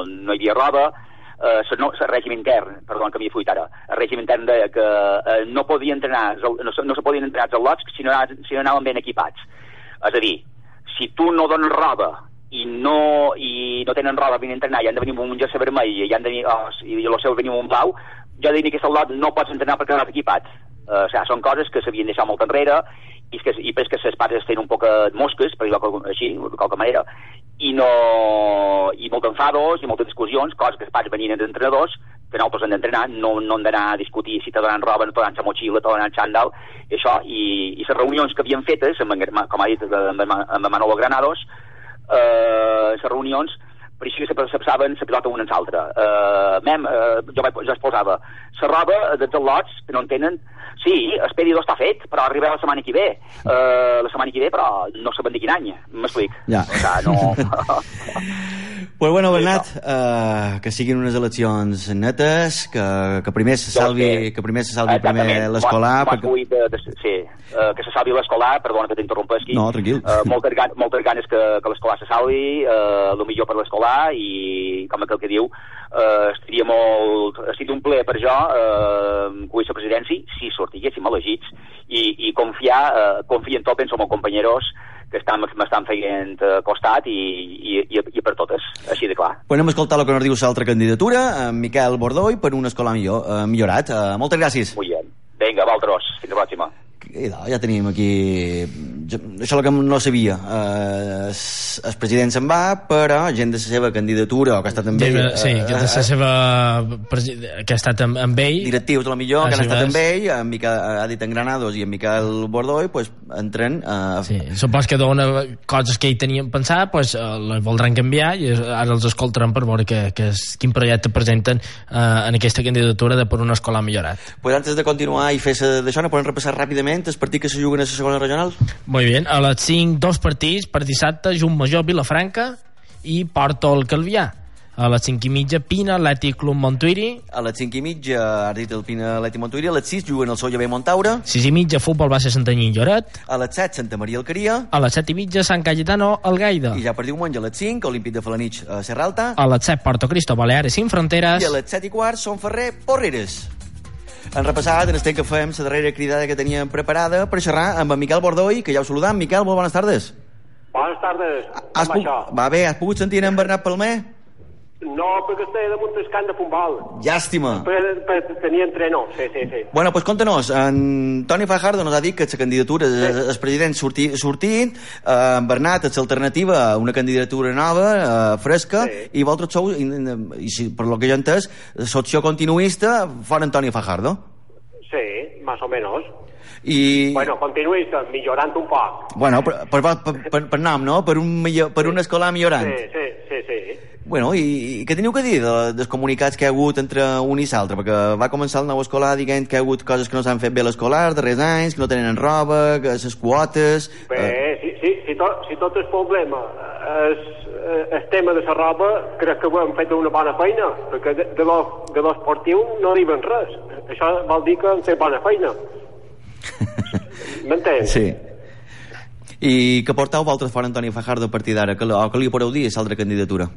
no hi havia roba eh, no, el règim intern, perdó, que m'hi fuit ara, el règim intern deia que eh, no podia entrenar, no, no se podien entrenar els al·lots si no, si no anaven ben equipats. És a dir, si tu no dones roba i no, i no tenen roba per entrenar i han de venir amb un jersey vermell i, han de venir, oh, i el seu venir amb un blau, jo diria que al·lot no pots entrenar perquè no has equipat. Uh, o sigui, són coses que s'havien deixat molt enrere i, que, i que les pares tenen un poc mosques, per dir-ho així, de qualque manera, i, no, i molt enfados i moltes discussions, coses que els pares venien d'entrenadors, que nosaltres hem d'entrenar, no, no hem d'anar a discutir si te donen roba, no te donen la motxilla, te donen xandall, i això, i, i les reunions que havíem fetes, amb, com ha dit amb, amb Manolo Granados, eh, les reunions, per així se passaven la pilota una en l'altra. Uh, mem, uh, jo, vaig, jo es posava la roba dels lots que no en tenen Sí, el pedido està fet, però arribarà la setmana que ve. Uh, la setmana que ve, però no sabem de quin any, m'explic. Ja. O sigui, no... pues bueno, Bernat, uh, que siguin unes eleccions netes, que, que primer se salvi, que primer se salvi primer l'escolar... Perquè... De, de, sí, uh, que se salvi l'escolar, perdona que t'interrompesqui. No, tranquil. Uh, moltes, gan moltes ganes que, que l'escolar se salvi, uh, el millor per l'escolar, i com aquell que diu, uh, estaria molt... Estic un ple per jo, uh, que la presidència, si sortiguéssim elegits, i, i confiar, uh, confiar en tot, penso, en els companyeros que m'estan fent uh, costat i, i, i, i per totes, així de clar. A escoltar el que ens diu l'altra candidatura, en Miquel Bordoi, per una escola millor, uh, millorat. Moltes gràcies. Vinga, Valtros, fins la pròxima. I ja tenim aquí jo, això és el que no sabia. Eh, el president se'n va, però gent de la seva candidatura, o que ha estat amb ell... Deve- sí, que de la seva presi- que ha estat amb, amb ell directius de la millor, que han estat amb ell, en Miquel, ha dit en Granados i en Miquel Bordoi, pues, entren... Eh, Sí, supos que dona coses que ell tenien pensat pues, eh, les voldran canviar i ara els escoltaran per veure que, que és, quin projecte presenten eh, en aquesta candidatura de per una escola millorat. Pues antes de continuar i fer sa- d'això, no podem repassar ràpidament els partits que se juguen a la segona regional? Molt bé, a les 5, dos partits per dissabte, Junt Major, Vilafranca i Porto el Calvià. A les 5 i mitja, Pina, Atlètic Club Montuiri. A les 5 i mitja, ha dit el Pina Leti Montuiri, a les 6 juguen el Solla B Montaure, 6 i mitja, Futbol Base Santanyí Lloret. a les 7 Santa Maria Alqueria, A les 7 i mitja, Sant Cayetano, Algaida. i ja per diumenge a les 5, Olímpic de Falanich a Serra Alta, A les 7, Porto Cristo, Baleares, Sin Fronteres. i a les 7 i quart, Son Ferrer, Porreres. Han repassat en el temps que fem la darrera cridada que teníem preparada per xerrar amb en Miquel Bordoi, que ja ho saludam. Miquel, molt bones tardes. Bones tardes. Has pu... Va bé, has pogut sentir en Bernat Palmer? No, perquè estic damunt del camp de Pombal. Llàstima. Per, per tenir entreno, sí, sí, sí. Bueno, pues contanos, en Toni Fajardo nos ha dit que la candidatura sí. el president sorti, sortint, eh, en Bernat és l'alternativa a una candidatura nova, eh, fresca, sí. i vosaltres sou, i, i, per lo que jo he entès, l'opció continuista fora Antoni Fajardo. Sí, más o menos. I, Bueno, continuïs millorant un poc. bueno per, per, per, per, per nom, no? Per un, millor, per un escolar millorant. Sí, sí, sí, sí. Bueno, i, i què teniu que dir de, dels comunicats que ha hagut entre un i l'altre? Perquè va començar el nou escolar dient que ha hagut coses que no s'han fet bé a l'escolar, darrers anys, que no tenen roba, que les quotes... Bé, Eh, si, si, si, tot, si tot el problema és eh, el tema de la roba, crec que ho hem fet una bona feina, perquè de, de l'esportiu no arriben res. Això vol dir que hem fet bona feina. M'entens? sí. I què portau vosaltres fora Antoni Fajardo a partir d'ara? Que, o que li podeu dir a l'altra candidatura?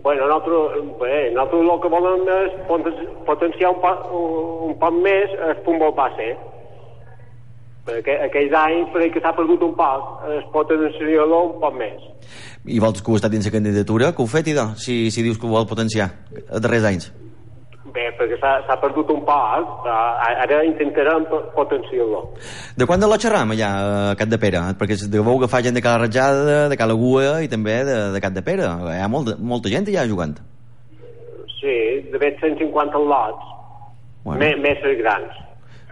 Bueno, nosaltres, bé, nosaltres el que volem és poten- potenciar un, pa, un poc més el futbol base. Perquè aquells anys, per que s'ha perdut un poc, es potenciar-lo un poc més. I vosaltres que heu estat dins la candidatura, que heu fet, idò, si, si dius que ho vol potenciar a darrers anys? Bé, perquè s'ha perdut un poc, eh, ara intentarem po- potenciar-lo. De quan de la xerram allà a Cat de Pere? Perquè deveu agafar gent de Cala Ratjada, de Cala Gua i també de, de Cat de Pere. Hi ha molta, molta gent allà jugant. Sí, de fet 150 lots, Bueno. més, més grans.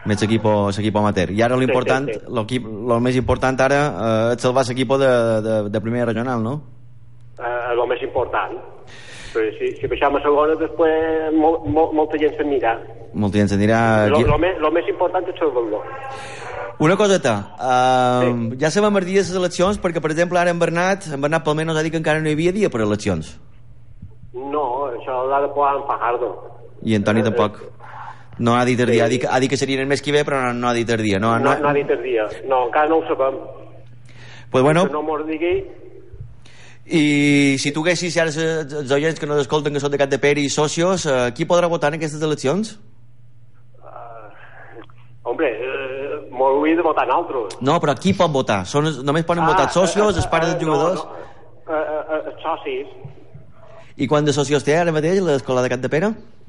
Més equip equip amateur. I ara l'important, Sí, sí, sí. el més important ara eh, és salvar l'equip de, de, de primera regional, no? Eh, el més important. Però si, si baixem a segona, després mol, mol, molta gent se'n mira. Molta gent s'anirà... Aquí... lo, més, lo més important és salvar-lo. Una coseta, uh, sí. ja sabem els dies de les eleccions perquè, per exemple, ara en Bernat, en Bernat Palmer nos ha dit que encara no hi havia dia per eleccions. No, això l'ha de posar en Fajardo. I en Toni tampoc. No ha dit el dia, ha dit, que- ha dit que serien el mes que ve, però no, no ha dit el dia. No, No, no, no ha dit el dia. No, encara no ho sabem. Pues bueno, Que no mos digui... i si tu haguessis ara els els oients que nos escolten que són de Cat de Pere i socios, eh, qui podrà votar en aquestes eleccions? Hombre, eh, m'ho hauria de votar en altres. No, però qui pot votar? Són, només poden votar els socios, els pares dels jugadors? No, no, eh, eh, els socis, I quant de socios té ara mateix l'escola de Cat de Pere? un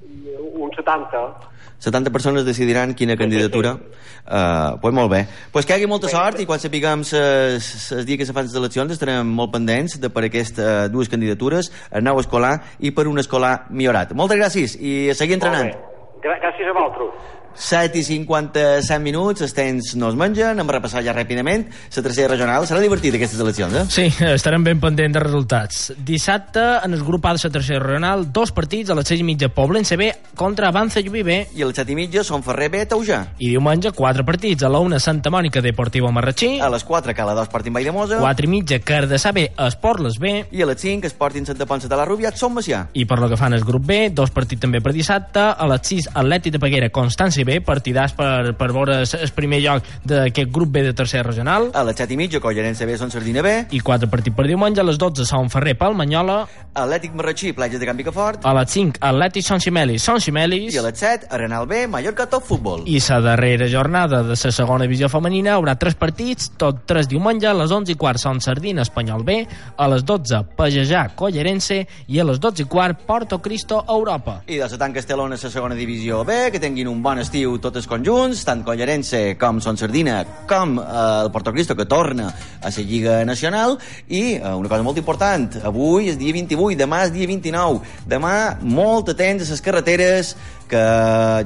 70. 70 persones decidiran quina candidatura. Uh, pues molt bé. Pues que hi hagi molta sort i quan sapiguem el dia que se fan les eleccions estarem molt pendents de per aquestes uh, dues candidatures, el nou escolar i per un escolar millorat. Moltes gràcies i a seguir entrenant. Gràcies a vosaltres. 7 i 57 minuts, els temps no es mengen, hem repassat ja ràpidament la tercera regional. Serà divertit aquestes eleccions, eh? Sí, estarem ben pendents de resultats. Dissabte, en el grup A de la tercera regional, dos partits a les 6 i mitja Poblense B contra Avanza Lluví B. I a les 7 i mitja són Ferrer B, Taujà. I diumenge, quatre partits. A la una, Santa Mònica Deportivo Marratxí. A les 4, Cala 2, Sporting Vall de Mosa. 4 i mitja, Cardassà B, Esportles B. I a les 5, Sporting Santa Ponsa de la Rubiat, Som Macià. I per lo que fan el grup B, dos partits també per dissabte. A les 6, Atlètic de Peguera, Constància B, partidars per, per veure el primer lloc d'aquest grup B de tercera regional. A les 7 i mitja, Collarense B, Son Sardina B. I quatre partits per diumenge. A les 12, Son Ferrer, Palmanyola. Atlètic Marratxí, Platges de Can Picafort. A les 5, Atlètic Son Ximelis, Son Ximelis. I a les 7, Arenal B, Mallorca Top Futbol. I la darrera jornada de la segona divisió femenina haurà tres partits, tot tres diumenge, a les 11 i quart Son Sardina, Espanyol B, a les 12 Pagejà, Collarense i a les 12 i quart Porto Cristo, Europa. I de la tanca Estelona la segona divisió B, que tinguin un bon estiu estiu totes conjunts, tant Collarense com Son Sardina, com eh, el Porto Cristo, que torna a la Lliga Nacional, i eh, una cosa molt important, avui és dia 28, demà és dia 29, demà molt atents a les carreteres, que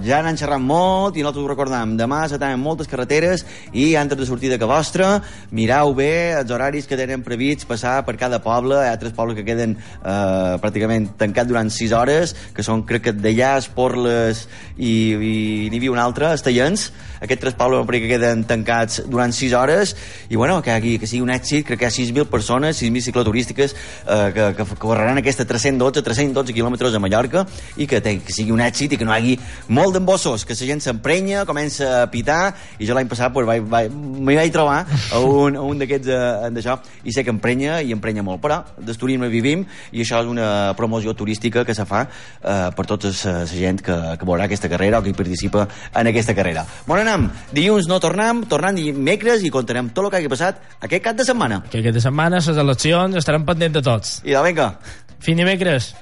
ja n'han xerrat molt i nosaltres ho recordam. Demà s'atanen moltes carreteres i antes de sortir de que vostra, mirau bé els horaris que tenen previts passar per cada poble. Hi ha tres pobles que queden eh, pràcticament tancats durant 6 hores, que són, crec que d'allà, Esporles i, i n'hi havia un altre, Estellens. Aquests tres pobles que queden tancats durant 6 hores i bueno, que, hagi, que sigui un èxit, crec que hi ha 6.000 persones, 6.000 cicloturístiques eh, que, que correran aquesta 312, 312 quilòmetres a Mallorca i que, que sigui un èxit i que no hagi molt d'embossos, que la gent s'emprenya, comença a pitar, i jo l'any passat pues, vaig, vaig, m'hi vaig trobar a un, a un d'aquests eh, d'això, i sé que emprenya i emprenya molt, però d'esturisme vivim i això és una promoció turística que se fa eh, per tota la gent que, que veurà aquesta carrera o que hi participa en aquesta carrera. Bon anem, dilluns no tornem, tornem dimecres i contarem tot el que hagi passat aquest cap de setmana. Que aquest de setmana, les eleccions, estarem pendents de tots. I de vinga. Fins dimecres.